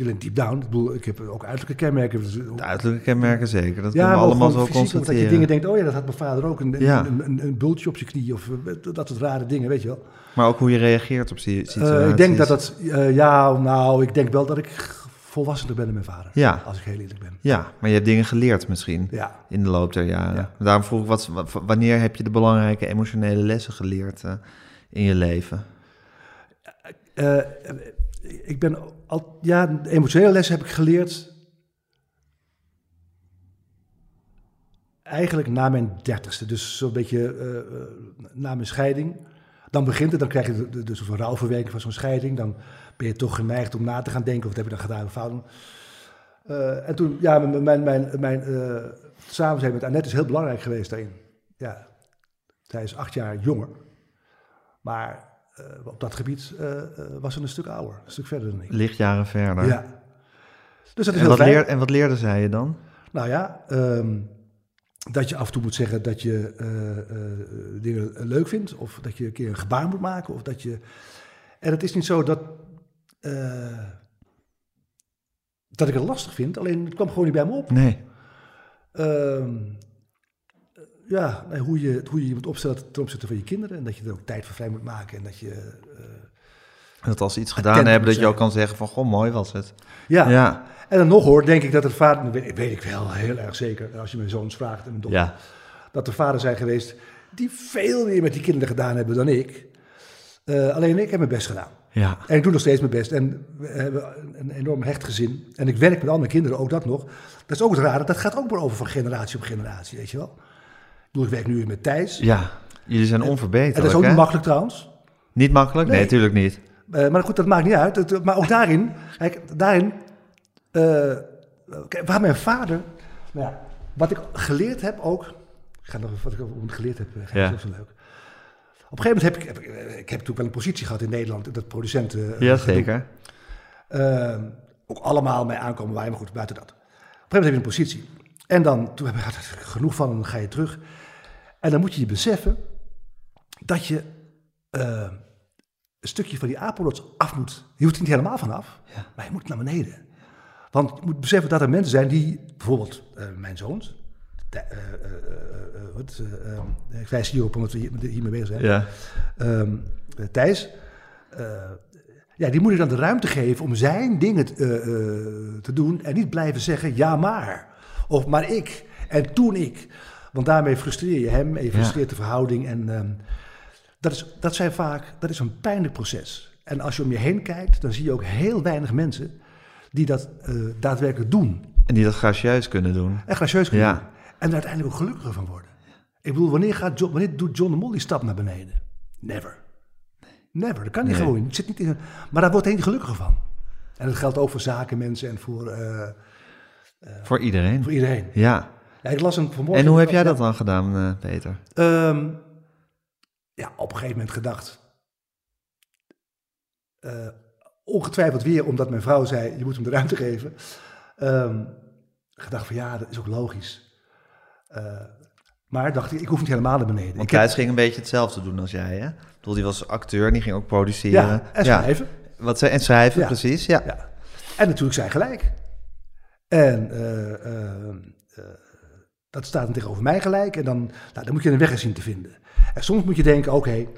Alleen deep down. Ik bedoel, ik heb ook uiterlijke kenmerken. Dus- De uiterlijke kenmerken zeker. Dat Ja, kunnen we allemaal zo fysiek, constateren. Dat je dingen denkt, oh ja, dat had mijn vader ook. Een, Ja. een, een, een bultje op zijn knie of eh, dat soort rare dingen, weet je wel. Maar ook hoe je reageert op si- situaties. Eh, ik denk dat dat, eh, ja, nou, ik denk wel dat ik volwassener ben dan mijn vader. Ja. Als ik heel eerlijk ben. Ja, maar je hebt dingen geleerd misschien Ja. in de loop der jaren. Ja. Daarom vroeg ik, wat, wa- wanneer heb je de belangrijke emotionele lessen geleerd eh, in je leven? Ik ben al, ja, emotionele lessen heb ik geleerd. Eigenlijk na mijn dertigste, dus zo'n beetje eh, eh, na mijn scheiding. Dan begint het, dan krijg je dus een rouwverwerking van zo'n scheiding. Dan ben je toch geneigd om na te gaan denken, wat heb je dan gedaan fout. Eh, en toen, ja, mijn, mijn, mijn, samen zijn met Annette is heel belangrijk geweest daarin. Ja, zij is acht jaar jonger. Maar op dat gebied eh, eh, was ze een stuk ouder, een stuk verder dan ik. Lichtjaren verder. Ja. Dus dat is En heel wat, leer, en wat leerde zij je dan? Nou ja, ehm, dat je af en toe moet zeggen dat je eh, eh, dingen leuk vindt. Of dat je een keer een gebaar moet maken. Of dat je... En het is niet zo dat, eh, dat ik het lastig vind. Alleen het kwam gewoon niet bij me op. Nee. Ehm, ja, nee, hoe, je, hoe je je moet opstellen ten opzichte van je kinderen. En dat je er ook tijd voor vrij moet maken. En dat je... eh, Dat als ze iets gedaan hebben, dat je ook kan zeggen van, goh, mooi was het. ja. Ja. En dan nog hoor, denk ik dat het vader... Weet, weet ik wel, heel erg zeker. Als je mijn zoons vraagt en mijn dochter. Ja. dat er vaders zijn geweest die veel meer met die kinderen gedaan hebben dan ik. Eh, alleen ik heb mijn best gedaan. Ja. En ik doe nog steeds mijn best. En we hebben een enorm hecht gezin. En ik werk met al mijn kinderen, ook dat nog. Dat is ook het rare, dat gaat ook maar over van generatie op generatie, weet je wel. Ik bedoel, ik werk nu met Thijs. Ja. Jullie zijn onverbeterlijk, en dat is ook hè? niet makkelijk trouwens. Niet makkelijk? Nee, Nee. natuurlijk niet. Eh, maar goed, dat maakt niet uit. Het- maar ook daarin, kijk, daarin, eh, kijk, waar mijn vader, nou ja, wat ik geleerd heb ook, ik ga nog wat ik over geleerd heb, eh, Ja. is ook zo leuk. Op een gegeven moment heb ik, heb ik, eh, heb natuurlijk wel een positie gehad in Nederland, dat producenten. eh, Ja, zeker. Eh, ook allemaal mee aankomen waaien, maar goed, buiten dat. Op een gegeven moment heb je een positie. En dan, toen heb ik genoeg van, en dan ga je terug. En dan moet je je beseffen dat je eh, een stukje van die apenrots af moet. Je hoeft er niet helemaal vanaf, Ja. maar je moet naar beneden. Want je moet beseffen dat er mensen zijn die, bijvoorbeeld eh, mijn zoons, eh, eh, wat, ik wijs hierop omdat we hier- hiermee bezig zijn. Ja. Ehm, eh, Thijs, ja, die moet ik dan de ruimte geven om zijn dingen te doen en niet blijven zeggen ja maar. Of maar ik en toen ik. Want daarmee frustreer je hem en je frustreert de verhouding. En ehm, dat, is, dat zijn vaak, dat is een pijnlijk proces. En als je om je heen kijkt, dan zie je ook heel weinig mensen die dat eh, daadwerkelijk doen. En die dat gracieus kunnen doen. En gracieus kunnen Ja. doen. En er uiteindelijk ook gelukkiger van worden. Ik bedoel, wanneer, gaat John, wanneer doet John de Mol die stap naar beneden? Never. Never. Dat kan niet Nee. gewoon. Het zit niet in, maar daar wordt hij niet gelukkiger van. En dat geldt ook voor zakenmensen en voor, eh, Voor iedereen. voor iedereen. Ja. Ja, ik las hem vanmorgen. En hoe heb jij dat dan gedaan, uh, Peter? Um, ja, op een gegeven moment gedacht. Uh, ongetwijfeld weer omdat mijn vrouw zei: je moet hem de ruimte geven. Um, gedacht van ja, dat is ook logisch. Uh, maar dacht ik, ik hoef niet helemaal naar beneden. Want Thijs ging een beetje hetzelfde doen als jij, hè? Ik bedoel, die was acteur en die ging ook produceren. Ja, en schrijven. Ja. Wat en schrijven, ja. precies, ja. ja. En natuurlijk zijn gelijk. En uh, dat staat dan tegenover mij gelijk. En dan, nou, dan moet je een weg zien te vinden. En soms moet je denken, oké, okay,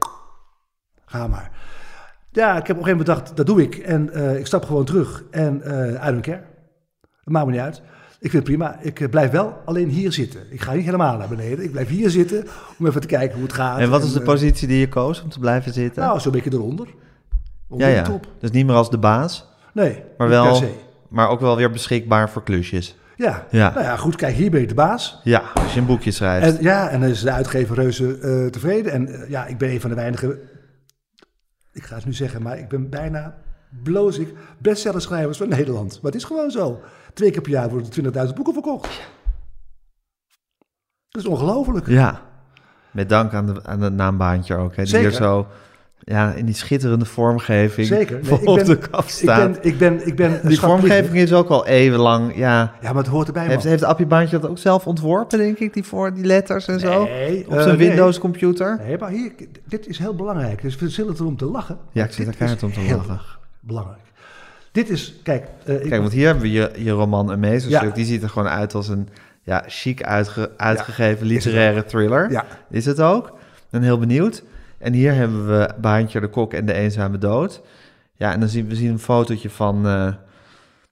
ga maar. Ja, ik heb op een gegeven moment bedacht, dat doe ik. En uh, ik stap gewoon terug. En uh, I don't care. Dat maakt me niet uit. Ik vind het prima. Ik uh, blijf wel alleen hier zitten. Ik ga niet helemaal naar beneden. Ik blijf hier zitten om even te kijken hoe het gaat. En wat is de positie die je koos om te blijven zitten? Nou, zo'n beetje eronder. Onder ja, ja. Top. Dus niet meer als de baas? Nee, maar wel, maar ook wel weer beschikbaar voor klusjes. Ja. ja, nou ja, goed, kijk, hier ben ik de baas. Ja, als je een boekje schrijft. En, ja, en dan is de uitgever reuze uh, tevreden. En uh, ja, ik ben een van de weinige, ik ga het nu zeggen, maar ik ben bijna, bloos ik, bestsellerschrijvers van Nederland. Maar het is gewoon zo. Twee keer per jaar worden er 20.000 boeken verkocht. Dat is ongelooflijk. Ja, met dank aan, de, aan het naambaantje ook. Hè, die Zeker. hier zo ja, in die schitterende vormgeving Zeker. Nee, op de kaf staat. Ik ben, ik ben, ik ben die vormgeving is ook al eeuwenlang, ja. Ja, maar het hoort erbij, Heeft, man. heeft Appie Baantje dat ook zelf ontworpen, denk ik, die, voor, die letters en zo? Nee, op zijn uh, Windows-computer? Nee. nee, maar hier, dit is heel belangrijk. Dus we zullen erom te lachen. Ja, ik zit er keihard om te heel lachen. belangrijk. Dit is, kijk... Uh, kijk, want hier hebben we je, je roman Een Meesterstuk. Ja. Die ziet er gewoon uit als een ja, chic uitge, uitgegeven ja, literaire thriller. Ja. Is het ook? Ik ben heel benieuwd. En hier hebben we Baantje de Kok en de Eenzame Dood. Ja, en dan zien we zien een fotootje van, uh,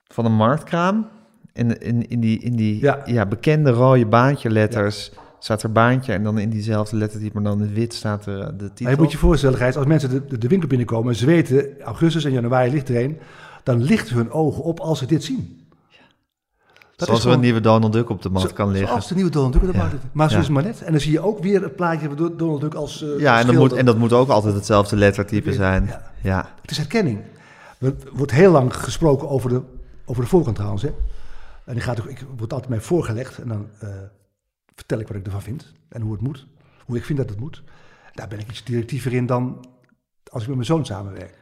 van een marktkraam. En in, in die, in die ja. ja bekende rode baantje letters ja. staat er baantje. En dan in diezelfde lettertype, maar dan in wit staat er de titel. Maar je moet je voorstellen, Gijs, als mensen de, de, winkel binnenkomen en ze weten, augustus en januari ligt er een, dan lichten hun ogen op als ze dit zien. Dat Zoals er een nieuwe Donald Duck op de zo, kan liggen. Zoals de nieuwe Donald Duck op de mat ja. Maar zo is het maar net. En dan zie je ook weer het plaatje van Donald Duck als uh, Ja, en, dat moet, en dat moet ook altijd hetzelfde lettertype zijn. Ja. ja. Het is herkenning. Er wordt heel lang gesproken over de, over de voorkant trouwens. Hè. En die gaat, ik word altijd mij voorgelegd. En dan uh, vertel ik wat ik ervan vind. En hoe het moet. Hoe ik vind dat het moet. Daar ben ik iets directiever in dan als ik met mijn zoon samenwerk.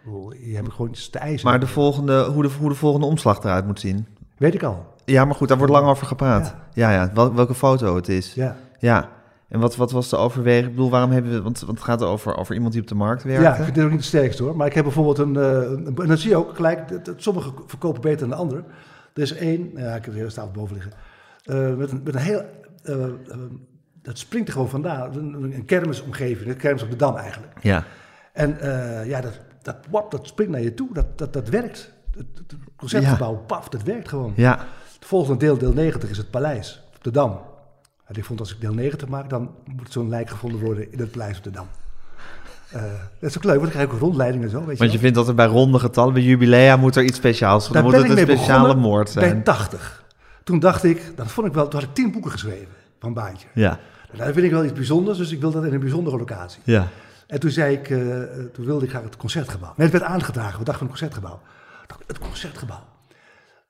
Je hebt gewoon iets te eisen. Maar de volgende, hoe, de, hoe de volgende omslag eruit moet zien? Weet ik al. Ja, maar goed, daar wordt lang over gepraat. Ja, ja, ja. Wel, welke foto het is. Ja. Ja. En wat, wat was de overweging? Ik bedoel, waarom hebben we... Want, want het gaat over, over iemand die op de markt werkt. Ja, ik vind dit ook niet het sterkste hoor. Maar ik heb bijvoorbeeld een... Uh, en dan zie je ook gelijk... Dat, dat sommige verkopen beter dan de andere. Er is één... Ja, ik heb de hele stapel boven liggen. Uh, met, een, met een heel... Uh, dat springt er gewoon vandaan. Een, een kermisomgeving. Een kermis op de Dam eigenlijk. Ja. En ja, dat, dat, wap, dat springt naar je toe. Dat, dat, dat werkt. Het, het concertgebouw, ja. paf, dat werkt gewoon. Ja. Volgende deel, deel 90, is het paleis op de Dam. En ik vond als ik deel 90 maak, dan moet zo'n lijk gevonden worden in het paleis op de Dam. Uh, dat is ook leuk, want dan krijg ik ook rondleiding en zo. Weet want je, je vindt dat er bij ronde getallen, bij jubilea, moet er iets speciaals zijn. Dan moet het een speciale moord zijn. Bij 80. Toen dacht ik, dat vond ik wel, toen had ik 10 boeken geschreven van Baantje. Ja. En dat vind ik wel iets bijzonders, dus ik wil dat in een bijzondere locatie. Ja. En toen zei ik, uh, toen wilde ik graag het concertgebouw. Nee, het werd aangedragen, we dachten van het concertgebouw. Het concertgebouw.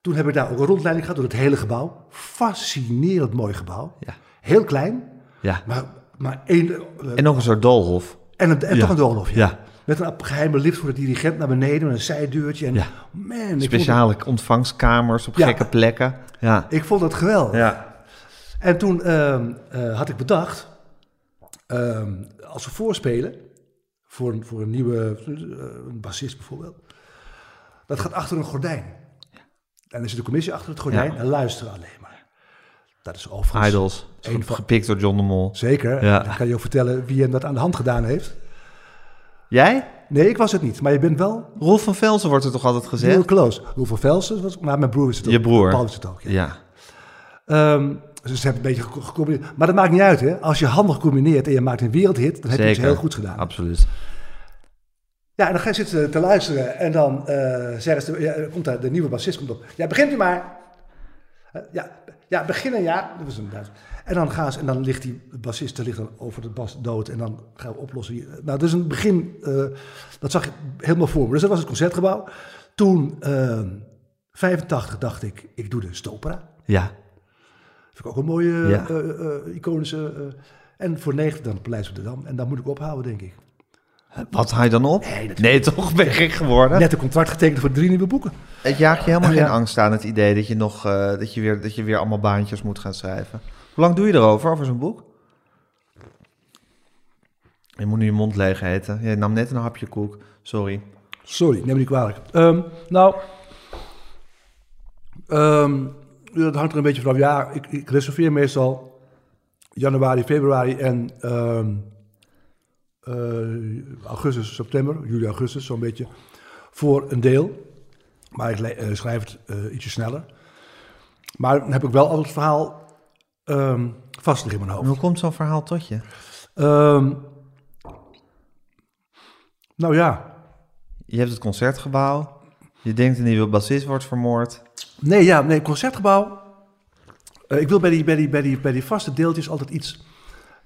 Toen heb ik daar ook een rondleiding gehad door het hele gebouw. Fascinerend mooi gebouw. Ja. Heel klein. Ja. Maar, maar één... Uh, en nog een soort doolhof. En, een, en ja. toch een doolhof, ja. ja. Met een geheime lift voor de dirigent naar beneden, met een zijdeurtje. En ja. man, Speciale ik ontvangstkamers op gekke plekken. Ja. Ik vond dat geweldig. Ja. En toen uh, uh, had ik bedacht, uh, als we voorspelen, voor een, voor een nieuwe een bassist bijvoorbeeld, dat gaat achter een gordijn. En er zit een commissie achter het gordijn ja. en luisteren alleen maar. Dat is overigens... Idols, een van... gepikt door John de Mol. Zeker. Ja. Dan kan je ook vertellen wie hem dat aan de hand gedaan heeft. Jij? Nee, ik was het niet. Maar je bent wel... Rolf van Velsen wordt er toch altijd gezegd? Heel close. Rolf van Velsen was... Maar mijn broer is het ook. Je broer? Paul is het ook, ja. ja. Um, dus ze hebben een beetje gecombineerd. Maar dat maakt niet uit, hè. Als je handig combineert en je maakt een wereldhit... dan heb Zeker. je iets heel goed gedaan. Absoluut. Ja, en dan ga je zitten te luisteren en dan uh, zeggen ze, ja, komt daar de nieuwe bassist komt op. Ja, begint u maar. Uh, ja, ja, beginnen ja. Dat was een en dan gaan ze, en dan ligt die bassist ligt dan over de bas dood en dan gaan we oplossen. Nou, dat is een begin, uh, dat zag ik helemaal voor me. Dus dat was het concertgebouw. Toen, 85 dacht ik, ik doe de Stopera. Ja. Vind ik ook een mooie, Ja. eh, eh, iconische... eh, en voor 90 dan Paleis op de Dam. En daar moet ik ophouden, denk ik. Wat haal je dan op? Nee, toch ben je gek geworden? Net een contract getekend voor drie nieuwe boeken. Het jaagt je helemaal Ja. geen angst aan, het idee dat je, nog, eh, dat, je weer, dat je weer allemaal baantjes moet gaan schrijven. Hoe lang doe je erover, over zo'n boek? Je moet nu je mond leeg eten. Je nam net een hapje koek. Sorry. Sorry, neem me niet kwalijk. Ehm, nou, ehm, dat hangt er een beetje vanaf. Ja, ik, ik reserveer meestal januari, februari en ehm, eh, augustus, september, juli, augustus, zo'n beetje, voor een deel. Maar ik eh, schrijf het eh, ietsje sneller. Maar dan heb ik wel al het verhaal ehm vast in mijn En hoofd. hoe komt zo'n verhaal tot je? Ehm, nou ja, Je hebt het concertgebouw. Je denkt een nieuwe bassist wordt vermoord. Nee, ja, nee, concertgebouw. Eh, ik wil bij die, bij, die, bij, die, bij die vaste deeltjes altijd iets.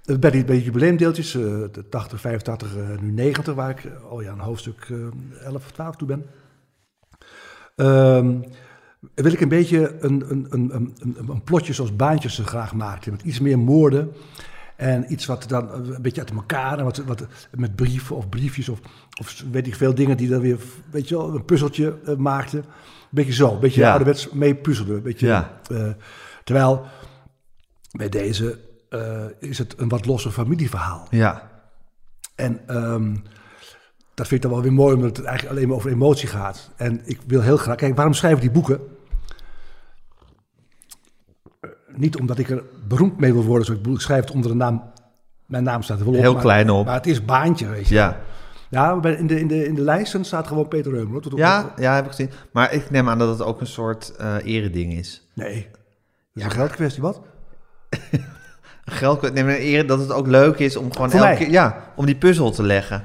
Eh, bij, die, bij die jubileumdeeltjes, eh, de 80, 85, eh, nu 90, waar ik eh, al ja, een hoofdstuk eh 11 of 12 toe ben. Ehm, wil ik een beetje een, een, een, een, een, plotje zoals baantjes ze graag maakten. Met iets meer moorden. En iets wat dan een beetje uit elkaar. En wat, wat, met brieven of briefjes of, of weet ik veel dingen die dan weer, weet je wel, een puzzeltje eh, maakten. Een beetje zo, een beetje Ja. ouderwets mee puzzelen. Een beetje, Ja. eh, terwijl bij deze eh, is het een wat losser familieverhaal. Ja. En ehm, dat vind ik dan wel weer mooi, omdat het eigenlijk alleen maar over emotie gaat. En ik wil heel graag... Kijk, waarom schrijf ik die boeken? Eh, Niet omdat ik er beroemd mee wil worden. Zo ik, bedoel, ik schrijf het onder de naam... Mijn naam staat er wel op. Heel maar- klein op. Maar het is Baantje, weet je. Ja. Ja, in de, in, de, in de lijsten staat gewoon Peter Reumer. op- Ja, ja, heb ik gezien. Maar ik neem aan dat het ook een soort eh ereding is. Nee. Dat is een geldkwestie, wat? [LAUGHS] Geld, een ere dat het ook leuk is om gewoon elke keer, ja, om die puzzel te leggen.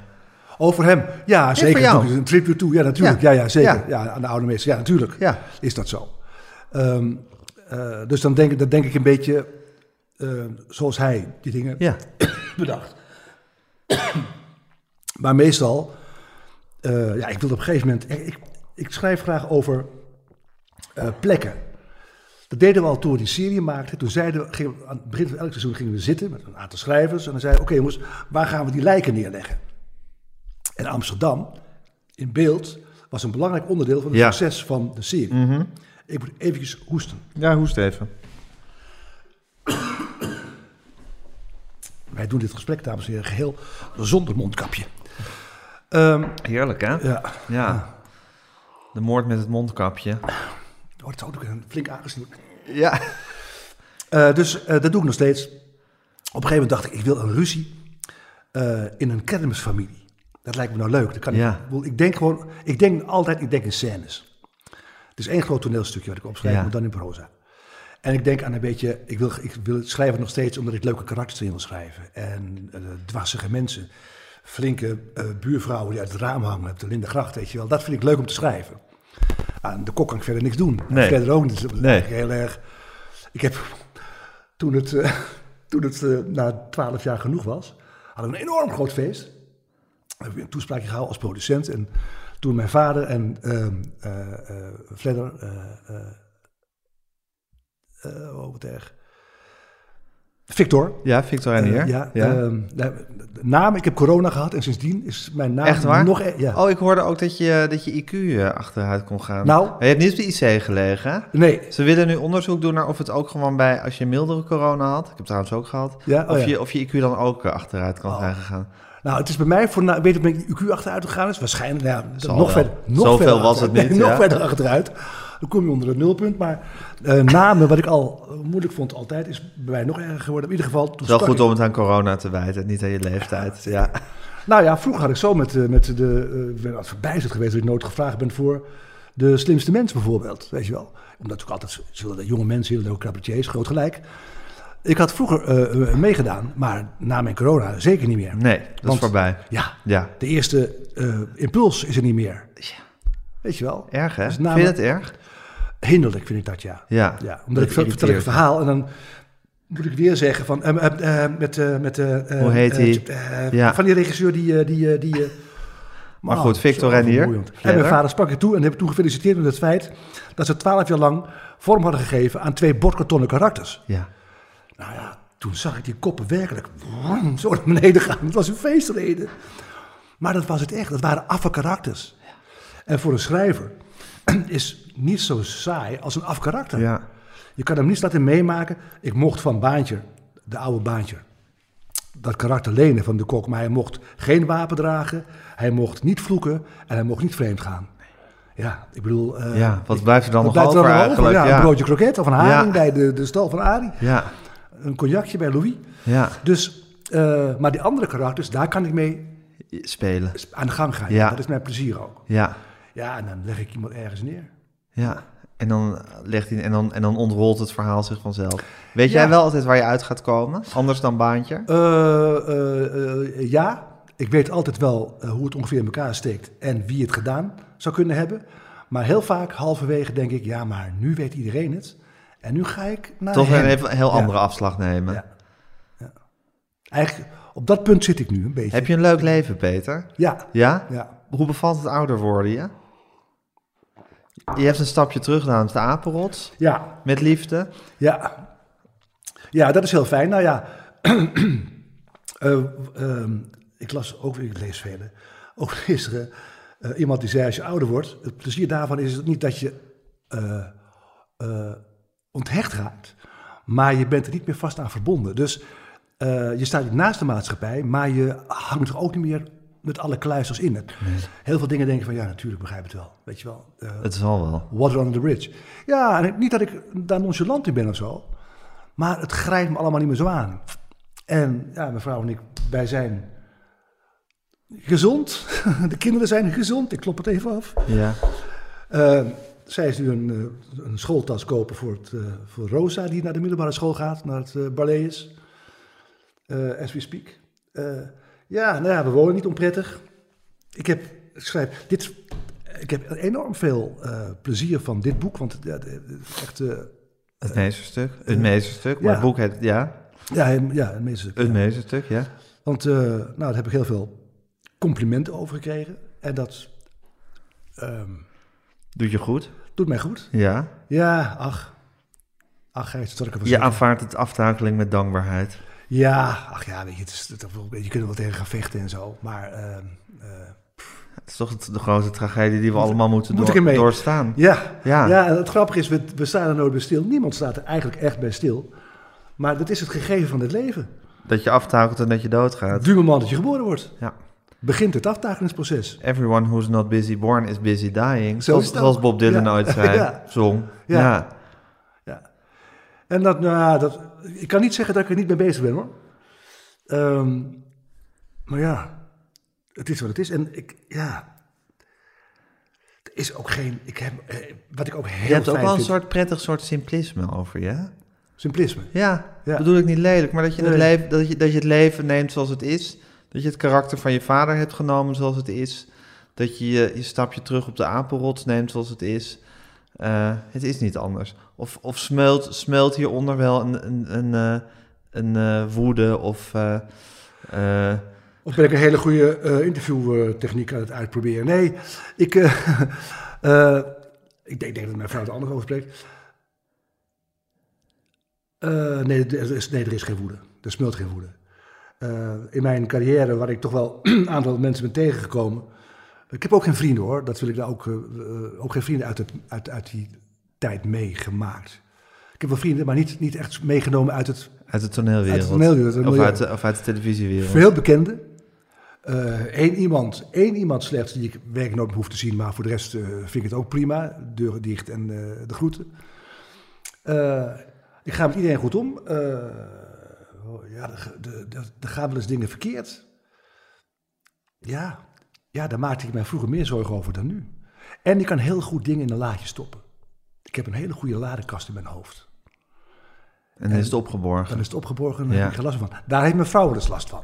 Over hem. Ja, zeker. natuurlijk. Een tribute toe. Ja, natuurlijk. Ja. Ja, ja, zeker. Ja. Ja. aan de oude mensen. Ja, natuurlijk. Ja. Is dat zo. Ehm, eh, dus dan denk, ik- dan denk ik een beetje eh, zoals hij die dingen Ja. [COUGHS] bedacht. [COUGHS] maar meestal, eh, ja, ik wil op een gegeven moment, ik, ik, schrijf graag over plekken. Dat deden we al toen we die serie maakten. Toen zeiden we, gingen aan het begin van elk seizoen gingen we zitten met een aantal schrijvers. En dan zeiden we, oké jongens, waar gaan we die lijken neerleggen? En Amsterdam, in beeld, was een belangrijk onderdeel van het Ja. succes van de serie. Ik moet eventjes hoesten. Ja, hoest even. Wij doen dit gesprek, dames en heren, geheel zonder mondkapje. Ehm, Heerlijk, hè? ja, Ja. De moord met het mondkapje. Oh, dat is ook een flink aangezien. Ja. Eh, dus eh, dat doe ik nog steeds. Op een gegeven moment dacht ik, ik wil een ruzie eh, in een kermisfamilie. Dat lijkt me nou leuk. Dat kan Ja. ik, ik denk gewoon, ik denk altijd, ik denk in scènes. Het is één groot toneelstukje wat ik opschrijf, Ja. maar dan in proza. En ik denk aan een beetje, ik wil, ik wil het schrijven nog steeds omdat ik leuke karakters in wil schrijven. En dwarsige mensen, flinke buurvrouwen die uit het raam hangen op de Lindegracht, weet je wel. Dat vind ik leuk om te schrijven. Aan de kok kan ik verder niks doen. Nee. Verder ook niet. Is Nee. heel erg. Ik heb toen het, eh, toen het eh, na twaalf jaar genoeg was, hadden we een enorm groot feest. We hebben een toespraakje gehouden als producent. En toen mijn vader en eh, Fledder, oh wat erg, Victor. Ja, Victor en eh, hier. ja, ehm, nou, naam, ik heb corona gehad en sindsdien is mijn naam Echt waar? nog... e- Ja. Oh, ik hoorde ook dat je, dat je IQ eh, achteruit kon gaan. Nou. Maar je hebt niet op de IC gelegen, hè? Nee, Ze willen nu onderzoek doen naar of het ook gewoon bij, als je mildere corona had, ik heb het trouwens ook gehad, Ja, oh of, ja. je, of je IQ dan ook eh, achteruit kan zijn gegaan. Nou, het is bij mij voor. Nou, weet je of mijn IQ achteruit gegaan is? Waarschijnlijk. Nou ja, nog wel. verder. Nog Zoveel verder was het niet, [LAUGHS] Nee, ja. Nog verder achteruit. Dan kom je onder het nulpunt. Maar eh, namen, wat ik al moeilijk vond altijd, is bij mij nog erger geworden. In ieder geval. Het is wel goed om het aan corona te wijten, niet aan je leeftijd. Ja. Nou ja, vroeger had ik zo met, eh, met de. eh, ik ben verbijsterd geweest dat ik nooit gevraagd ben voor de slimste mens bijvoorbeeld. Weet je wel. Omdat ik altijd. Zullen de jonge mensen, heel leuke cabaretiers, groot gelijk. Ik had vroeger meegedaan, maar na mijn corona zeker niet meer. Nee, dat is voorbij. Ja, Ja. de eerste impuls is er niet meer. Weet je wel? Erg, hè? Dus Vind je het erg? Hinderlijk vind ik dat, ja. Ja. ja omdat ik ver- vertel ik een verhaal en dan moet ik weer zeggen van... eh, eh, met, met, Hoe heet Ja. Van die regisseur die... die, die Maar man, goed, Victor Renier, vermoeiend. En mijn vader sprak ik toe en heb toen gefeliciteerd met het feit... dat ze twaalf jaar lang vorm hadden gegeven aan twee bordkartonnen karakters. Ja. Nou ja, toen zag ik die koppen werkelijk zo naar beneden gaan. Het was een feestreden. Maar dat was het echt. Dat waren affe karakters. En voor een schrijver [CLEARS THROAT] is niet zo saai als een af karakter. Ja. Je kan hem niet laten meemaken. Ik mocht van Baantje, de oude Baantje, dat karakter lenen van de kok. Maar hij mocht geen wapen dragen. Hij mocht niet vloeken. En hij mocht niet vreemd gaan. Ja, ik bedoel... Uh, ja, wat blijft er dan nog over eigenlijk? Ja, ja, een broodje kroket of een haring bij de, de stal van Arie. Ja. Een cognacje bij Louis. Ja. Dus, uh, maar die andere karakters, daar kan ik mee... Spelen. Aan de gang gaan. Ja. Dat is mijn plezier ook. Ja. Ja, en dan leg ik iemand ergens neer. Ja. En dan, legt hij, en, dan, en dan ontrolt het verhaal zich vanzelf. Weet Ja. jij wel altijd waar je uit gaat komen? Anders dan baantje? Uh, uh, ja, ik weet altijd wel hoe het ongeveer in elkaar steekt en wie het gedaan zou kunnen hebben. Maar heel vaak halverwege denk ik, ja, maar nu weet iedereen het. En nu ga ik naar Toch hem. een even een heel Ja. andere afslag nemen. Ja. Ja. Eigenlijk, op dat punt zit ik nu een beetje. Heb je een leuk leven, Peter? Ja, Ja? ja. Hoe bevalt het ouder worden je? Je hebt een stapje terug op de apenrots. Ja, Met liefde. ja. Ja, dat is heel fijn. Nou ja, [CLEARS THROAT] eh, ehm, ik las ook, ik lees vele, ook [LAUGHS] gisteren, eh, iemand die zei als je ouder wordt, het plezier daarvan is het niet dat je eh, onthecht raakt, maar je bent er niet meer vast aan verbonden. Dus je staat naast de maatschappij, maar je hangt er ook niet meer met alle kluisters in. Heel veel dingen denken van, ja, natuurlijk begrijp ik het wel, weet je wel. Eh, Het zal wel. Water under the bridge. Ja, en ik- niet dat ik daar nonchalant in ben of zo. Maar het grijpt me allemaal niet meer zo aan. En ja, mijn vrouw en ik, wij zijn gezond. [LAUGHS] De kinderen zijn gezond. Ik klop het even af. Ja. Eh, zij is nu een, eh, een schooltas kopen voor, het, voor Rosa, die naar de middelbare school gaat, naar het uh, Barlees. Eh as we speak. Ja, nou ja, we wonen niet onprettig. Ik heb, ik schrijf, dit, ik heb enorm veel eh, plezier van dit boek, want ja, het echt, eh, Het meesterstuk. Het meesterstuk. Maar ja. het boek heet, ja. ja, ja, het meeste. Het meesterstuk, ja. Want eh, nou, daar heb ik heel veel complimenten over gekregen. En dat ehm, Doet je goed. doet mij goed. Ja. Ja, ach. Ach, Gijs, dat zal ik ervan Je aanvaardt het aftakeling met dankbaarheid. Ja, ach ja, weet je, het is, het, je kunt er wel tegen gaan vechten en zo. Maar eh, Het is toch de grote tragedie die we allemaal moeten moet door- doorstaan. ja, Ja. ja. en het grappige is, we, we staan er nooit bij stil. Niemand staat er eigenlijk echt bij stil. Maar dat is het gegeven van het leven. Dat je aftakelt en dat je doodgaat. Du moment dat je geboren wordt, Ja. begint het aftakelingsproces. Everyone who's not busy born is busy dying. Zo Zoals. Bob Dylan Ja. ooit zei. [LAUGHS] Ja. Zong. Ja. En dat, nou ja, dat, ik kan niet zeggen dat ik er niet mee bezig ben hoor. Ehm, maar ja, het is wat het is. En ik, ja, er is ook geen, ik heb, eh, wat ik ook heel Je hebt ook wel een vind, soort prettig soort simplisme over je. simplisme. Ja, Ja. bedoel ik niet lelijk, maar dat je, het Nee. leven, dat, je, dat je het leven neemt zoals het is. Dat je het karakter van je vader hebt genomen zoals het is. Dat je je, je stapje terug op de apenrots neemt zoals het is. Eh, het is niet anders. Of, of smelt, smelt hieronder wel een, een, een, eh, een eh, woede of... Of ben ik een hele goede interviewtechniek aan het uitproberen? Nee, ik, [LAUGHS] ik, denk, denk dat mijn vrouw er anders over spreekt. Nee, er is, nee, er is geen woede. Er smelt geen woede. In mijn carrière, waar ik toch wel [CLEARS THROAT] een aantal mensen ben tegengekomen. Ik heb ook geen vrienden hoor, dat wil ik daar ook, eh, eh, ook geen vrienden uit, het, uit, uit die tijd meegemaakt. Ik heb wel vrienden, maar niet, niet echt meegenomen uit het uit de toneelwereld. Uit toneelwereld, het Of uit de, of uit de televisiewereld. Veel bekende. Eén iemand, één iemand slechts die ik werkelijk nooit meer hoef te zien, maar voor de rest eh, vind ik het ook prima. Deuren dicht en eh, de groeten. Eh, ik ga met iedereen goed om. Eh, oh, ja, er gaan wel eens dingen verkeerd. Ja, ja, daar maakte ik mij vroeger meer zorgen over dan nu. En ik kan heel goed dingen in een laadje stoppen. Ik heb een hele goede ladekast in mijn hoofd. En dan is het opgeborgen. Dan is het opgeborgen en daar Ja. heb ik geen last van. Daar heeft mijn vrouw eens last van.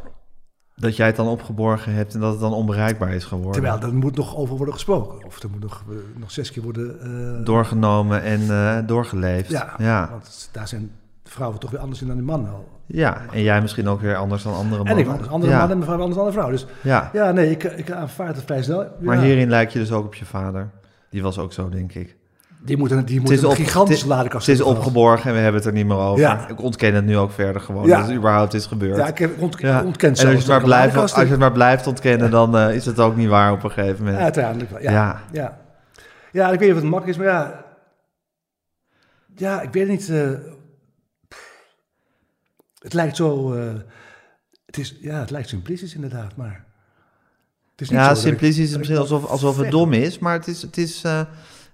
Dat jij het dan opgeborgen hebt en dat het dan onbereikbaar is geworden. Terwijl er moet nog over worden gesproken. Of er moet nog, eh, nog zes keer worden... eh, Doorgenomen en eh, doorgeleefd. Ja, ja. want daar zijn vrouwen toch weer anders in dan die mannen al. Ja, en jij misschien ook weer anders dan andere En mannen. ik anders andere ja. mannen en mijn vrouw anders dan andere vrouw. Dus Ja, ja, nee, ik, ik aanvaard het vrij snel. maar hierin lijk je dus ook op je vader. Die was ook zo, denk ik. Die moeten, die moeten een gigantische ladekast Het is opgeborgen en we hebben het er niet meer over. Ja. Ik ontken het nu ook verder gewoon, ja. dat het überhaupt is gebeurd. Ja, ik heb ont, ja. En als je, het maar blijft, als je het maar blijft ontkennen, dan uh, is het ook niet waar op een gegeven moment. uiteindelijk wel, ja. Ja. ja. ik weet niet of het makkelijk is, maar ja... Ja, ik weet niet... Uh, het lijkt zo... Uh, het, is, ja, het lijkt simplistisch inderdaad, maar... Het is niet ja, simplistisch is misschien alsof, alsof het dom is, maar het is... Het is uh,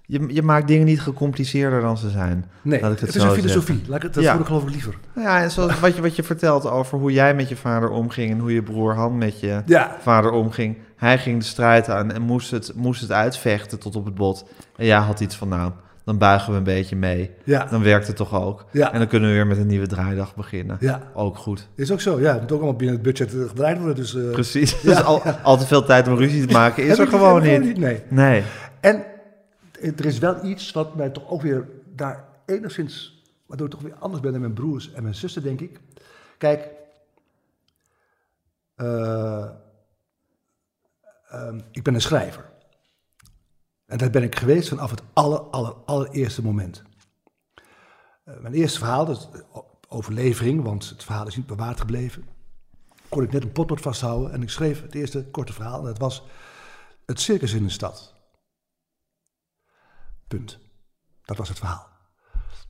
je, je maakt dingen niet gecompliceerder dan ze zijn. Nee, laat ik het, het is een filosofie. Laat ik, dat ja. ik geloof ik liever. Ja, en zoals wat je, wat je vertelt over hoe jij met je vader omging... en hoe je broer Han met je ja. vader omging. Hij ging de strijd aan en moest het, moest het uitvechten tot op het bot. En jij had iets van, nou, dan buigen we een beetje mee. Ja. Dan werkt het toch ook. Ja. En dan kunnen we weer met een nieuwe draaidag beginnen. Ja. Ook goed. Is ook zo, ja. Het moet ook allemaal binnen het budget gedraaid worden. Dus, uh... Precies. Ja. [LAUGHS] Dus al, al te veel tijd om ruzie te maken is er gewoon niet. niet. Nee. nee. En er is wel iets wat mij toch ook weer daar enigszins, waardoor ik toch weer anders ben dan mijn broers en mijn zussen, denk ik. Kijk, uh, ik ben een schrijver. En dat ben ik geweest vanaf het aller, aller, allereerste moment. Uh, mijn eerste verhaal, dat is overlevering, want het verhaal is niet bewaard gebleven. Kon ik net een potlood vasthouden en ik schreef het eerste korte verhaal. En dat was Het circus in de stad. Punt. Dat was het verhaal.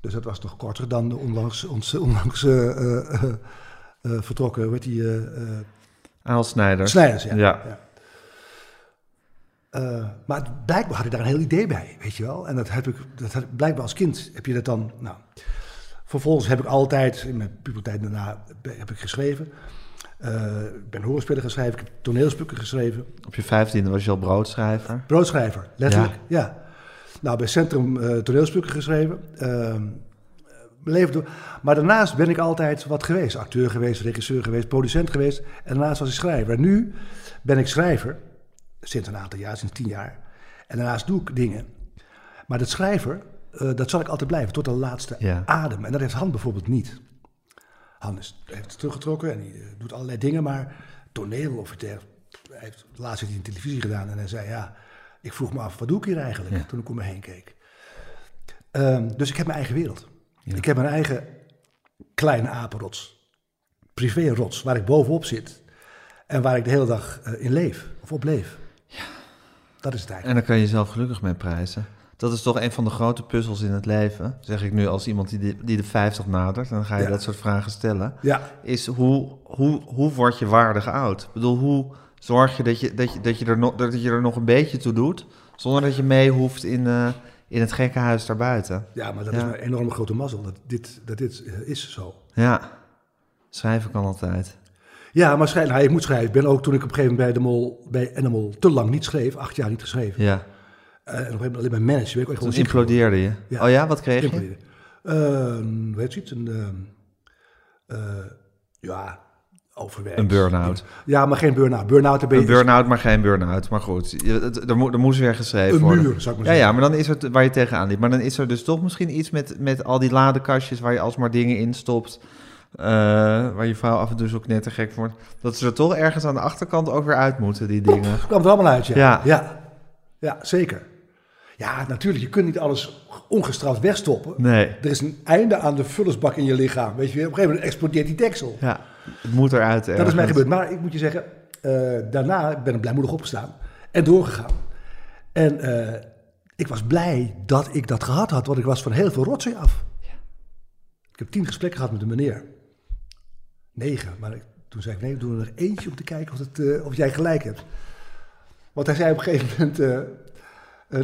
Dus dat was nog korter dan de onlangs, ons, onlangs uh, uh, vertrokken, weet die... Aal Snijders. Snijders, ja. ja. Maar blijkbaar had ik daar een heel idee bij, weet je wel. En dat heb ik, dat blijkbaar als kind heb je dat dan... Nou, vervolgens heb ik altijd, in mijn puberteit daarna, heb ik geschreven. ik ben hoorspelen geschreven, ik heb toneelstukken geschreven. Op je vijftiende was je al broodschrijver? Broodschrijver, letterlijk, ja. Nou, bij Centrum uh, toneelstukken geschreven. Uh, leven door. Maar daarnaast ben ik altijd wat geweest. Acteur geweest, regisseur geweest, producent geweest. En daarnaast was ik schrijver. En nu ben ik schrijver. Sinds een aantal jaar, sinds tien jaar. En daarnaast doe ik dingen. Maar dat schrijver, uh, dat zal ik altijd blijven. Tot de laatste adem. En dat heeft Han bijvoorbeeld niet. Han is, heeft het teruggetrokken en hij uh, doet allerlei dingen. Maar toneel of het... Hij heeft laatst in televisie gedaan en hij zei ja ik vroeg me af, wat doe ik hier eigenlijk? Toen ik om me heen keek. Um, dus ik heb mijn eigen wereld. Ik heb mijn eigen kleine apenrots. Privé-rots, waar ik bovenop zit. En waar ik de hele dag uh, in leef, of op leef. Ja. Dat is het eigenlijk. En daar kan je jezelf gelukkig mee prijzen. Dat is toch een van de grote puzzels in het leven, zeg ik nu als iemand die de, die de 50 nadert. Dan ga je dat soort vragen stellen. Ja. Is hoe, hoe, hoe word je waardig oud? Ik bedoel, hoe zorg je dat je, dat je, dat je, er, nog, dat je er nog een beetje toe doet, zonder dat je mee hoeft in, uh, in het gekkenhuis daarbuiten. Ja, maar dat is een enorme grote mazzel, dat dit, dat dit is zo. Ja, schrijven kan altijd. Ja, maar schrijven, nou, ik moet schrijven. Ik ben ook toen ik op een gegeven moment bij, de Mol, bij Animal te lang niet schreef, acht jaar niet geschreven. Ja. Uh, en op een gegeven moment alleen maar manager. Ik toen implodeerde je. Ja. Oh ja, wat kreeg je? Uh, weet je iets? Een, uh, ja, overwerkt. Een burn-out. Ja, maar geen burn-out. Burn-out Een burn-out, maar geen burn-out. Maar goed, er, moet, er moest weer geschreven een worden. Muur, zou ik maar ja, ja, maar dan is het waar je tegenaan liep. Maar dan is er dus toch misschien iets met, met al die ladekastjes waar je alsmaar dingen in stopt. Uh, waar je vrouw af en toe zo knettergek wordt. Dat ze er toch ergens aan de achterkant ook weer uit moeten, die dingen. Het kwam er allemaal uit, ja. ja. Ja, ja zeker. Ja, natuurlijk, je kunt niet alles ongestraft wegstoppen. Nee. Er is een einde aan de vullersbak in je lichaam. Weet je, op een gegeven moment explodeert die deksel. Ja. Het moet eruit. Dat is mij gebeurd. Maar ik moet je zeggen, uh, daarna ben ik blijmoedig opgestaan en doorgegaan. En uh, ik was blij dat ik dat gehad had, want ik was van heel veel rotzooi af. Ja. Ik heb tien gesprekken gehad met de meneer. Negen, maar ik, toen zei ik, nee, we doen er eentje om te kijken of, het, uh, of jij gelijk hebt. Want hij zei op een gegeven moment,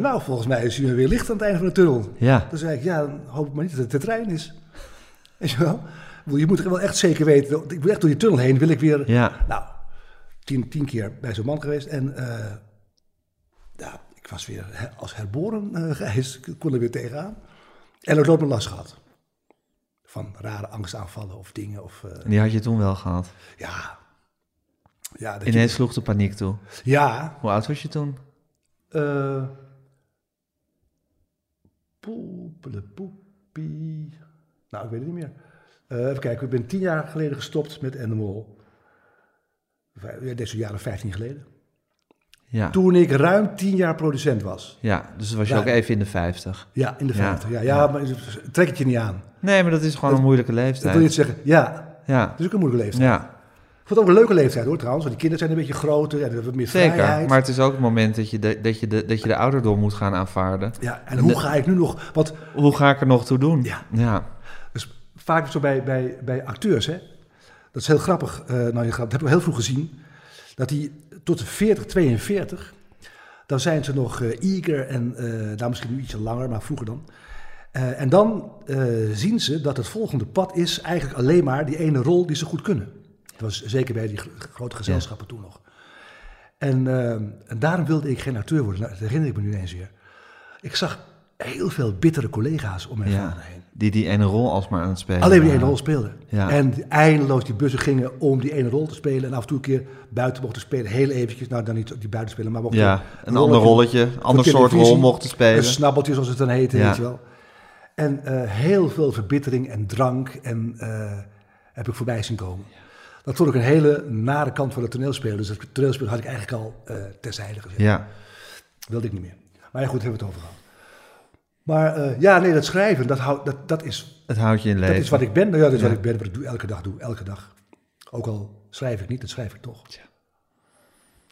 nou, volgens mij is er weer licht aan het einde van de tunnel. Ja. Toen zei ik, ja, dan hoop ik maar niet dat het de trein is. Weet je wel? Je moet wel echt zeker weten. Ik wil echt door die tunnel heen. Wil ik weer. Ja. Nou, tien, tien keer bij zo'n man geweest. En ja, ik was weer als herboren uh, geweest. Ik kon er weer tegenaan. En ook een last gehad. Van rare angstaanvallen of dingen. Of, uh, en die had je toen wel gehad? Ja. ja Ineens je... sloeg de paniek toe? Ja. Hoe oud was je toen? Uh, poepie. Nou, ik weet het niet meer. Uh, even kijken, ik ben tien jaar geleden gestopt met Animal. Een jaar of vijftien geleden. Ja. Toen ik ruim tien jaar producent was. Ja, dus was je ook even in de 50. Ja, in de Ja. 50. Ja, ja, maar trek het je niet aan. Nee, maar dat is gewoon Dat- een moeilijke Dat wil leeftijd. je niet zeggen. Ja, Ja, dat is ook een moeilijke leeftijd. ja, Ik vond het ook een leuke leeftijd hoor trouwens. Want die kinderen zijn een beetje groter en wat meer zeker. vrijheid. Maar het is ook het moment dat je de, dat je de, dat je de ouderdom moet gaan aanvaarden. Ja, en hoe ga ik nu nog... Want Hoe ga ik er nog toe doen? Ja. ja. Dus vaak zo bij, bij, bij acteurs, hè. Dat is heel grappig. eh nou, je gaat- dat hebben we heel vroeg gezien. Dat die tot de 40, 42, dan zijn ze nog eh, eager en, eh nou misschien nu ietsje langer, maar vroeger dan. Eh, en dan zien ze dat het volgende pad is eigenlijk alleen maar die ene rol die ze goed kunnen. Dat was zeker bij die gro- grote gezelschappen toen nog. En, en daarom wilde ik geen acteur worden. Nou, dat herinner ik me nu ineens weer. Ik zag heel veel bittere collega's om mijn Ja. vader heen. Die die ene rol alsmaar aan het spelen Alleen die ene rol speelden. Ja. En eindeloos die bussen gingen om die ene rol te spelen. En af en toe een keer buiten mochten spelen. Heel eventjes. Nou, dan niet die buiten spelen, maar mochten Ja, een ander rolletje, een ander soort rol mochten spelen. Een snabbeltje, zoals het dan heette, Ja. weet je wel. En eh, heel veel verbittering en drank en, eh, heb ik voorbij zien komen. Dat vond ik een hele nare kant van het toneelspelen. Dus het toneelspelen had ik eigenlijk al eh terzijde gezet. Ja, Wilde ik niet meer. Maar ja, goed, hebben we het over gehad. Maar eh, ja, nee, dat schrijven, dat, hou, dat, dat is het houdt je in leven. dat is wat ik ben. Nou ja, dat is Ja. wat ik ben, wat ik doe, elke dag doe, elke dag. Ook al schrijf ik niet, dat schrijf ik toch.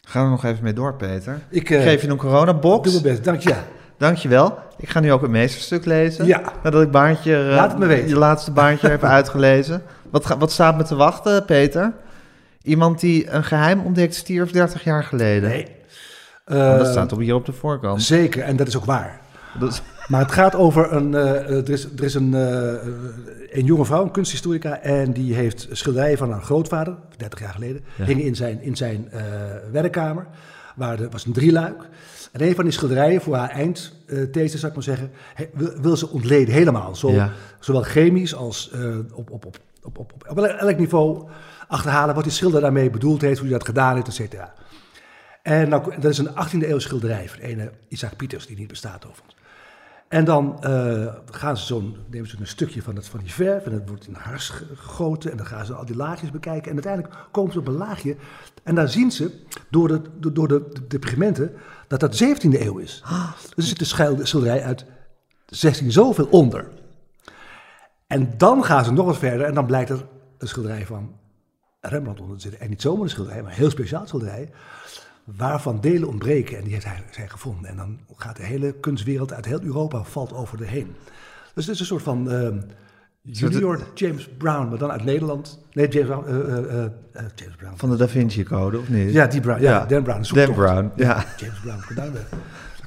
Gaan we er nog even mee door, Peter? Ik eh, Geef je een coronabox? doe mijn best, dank je. Dankjewel. Ik ga nu ook een meesterstuk lezen. Ja. Nadat ik baantje, eh, Laat het me weten. je laatste baantje heb [LAUGHS] uitgelezen. Wat, ga- wat staat me te wachten, Peter? Iemand die een geheim ontdekt stierf 30 jaar geleden. Nee. Dat staat op hier op de voorkant. Zeker, en dat is ook waar. Dat is- Maar het gaat over een. eh, eh, er is, er is een, eh, een jonge vrouw, een kunsthistorica. En die heeft schilderijen van haar grootvader, 30 jaar geleden. Ja. hingen in zijn, in zijn eh, werkkamer. Waar er was een drieluik. En een van die schilderijen voor haar eindthesis, zou ik maar zeggen. he- wil, wil ze ontleden helemaal. Zo, Ja. Zowel chemisch als op, op, op, op, op, op, elk niveau achterhalen wat die schilder daarmee bedoeld heeft, hoe hij dat gedaan heeft, et cetera. En nou, dat is een 18e eeuw schilderij van een Isaac Pieters, die niet bestaat overigens. En dan eh, gaan ze zo'n, nemen ze een stukje van, het, van die verf en dat wordt in hars ge- gegoten en dan gaan ze al die laagjes bekijken en uiteindelijk komen ze op een laagje en dan zien ze door de, door- de, de, pigmenten dat dat 17e eeuw is. Dus er zit een schil- schilderij uit 16 zoveel onder. En dan gaan ze nog wat verder en dan blijkt er een schilderij van Rembrandt onder te zitten. En niet zomaar een schilderij, maar een heel speciaal schilderij. Waarvan delen ontbreken en die heeft hij, zij gevonden. En dan gaat de hele kunstwereld uit heel Europa valt over de heen. Dus het is een soort van ehm, junior James Brown, maar dan uit Nederland. Nee, James Brown. eh, eh, eh, James Brown. Van de Da Vinci Code, of niet? ja, die Brown. Ja, Ja. Dan Brown. Dan. Brown, ja. James Brown.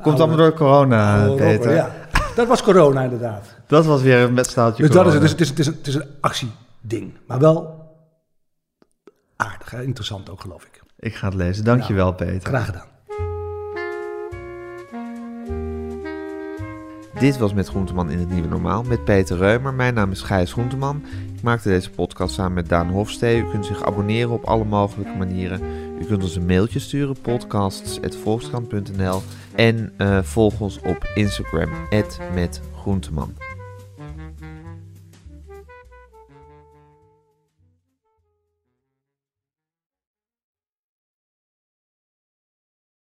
Komt allemaal door corona, Peter. rocker, ja. Dat was corona inderdaad. Dat was weer een met staaltje Dus dat is corona. het. Dus het, is, het, is, het is een actieding. Maar wel aardig, hè? interessant ook geloof ik. Ik ga het lezen. Dankjewel, Peter. Graag gedaan. Dit was Met Groenteman in het Nieuwe Normaal met Peter Reumer. Mijn naam is Gijs Groenteman. Ik maakte deze podcast samen met Daan Hofstee. U kunt zich abonneren op alle mogelijke manieren. U kunt ons een mailtje sturen, podcasts.volkskrant.nl. En eh, volg ons op Instagram, @metgroenteman.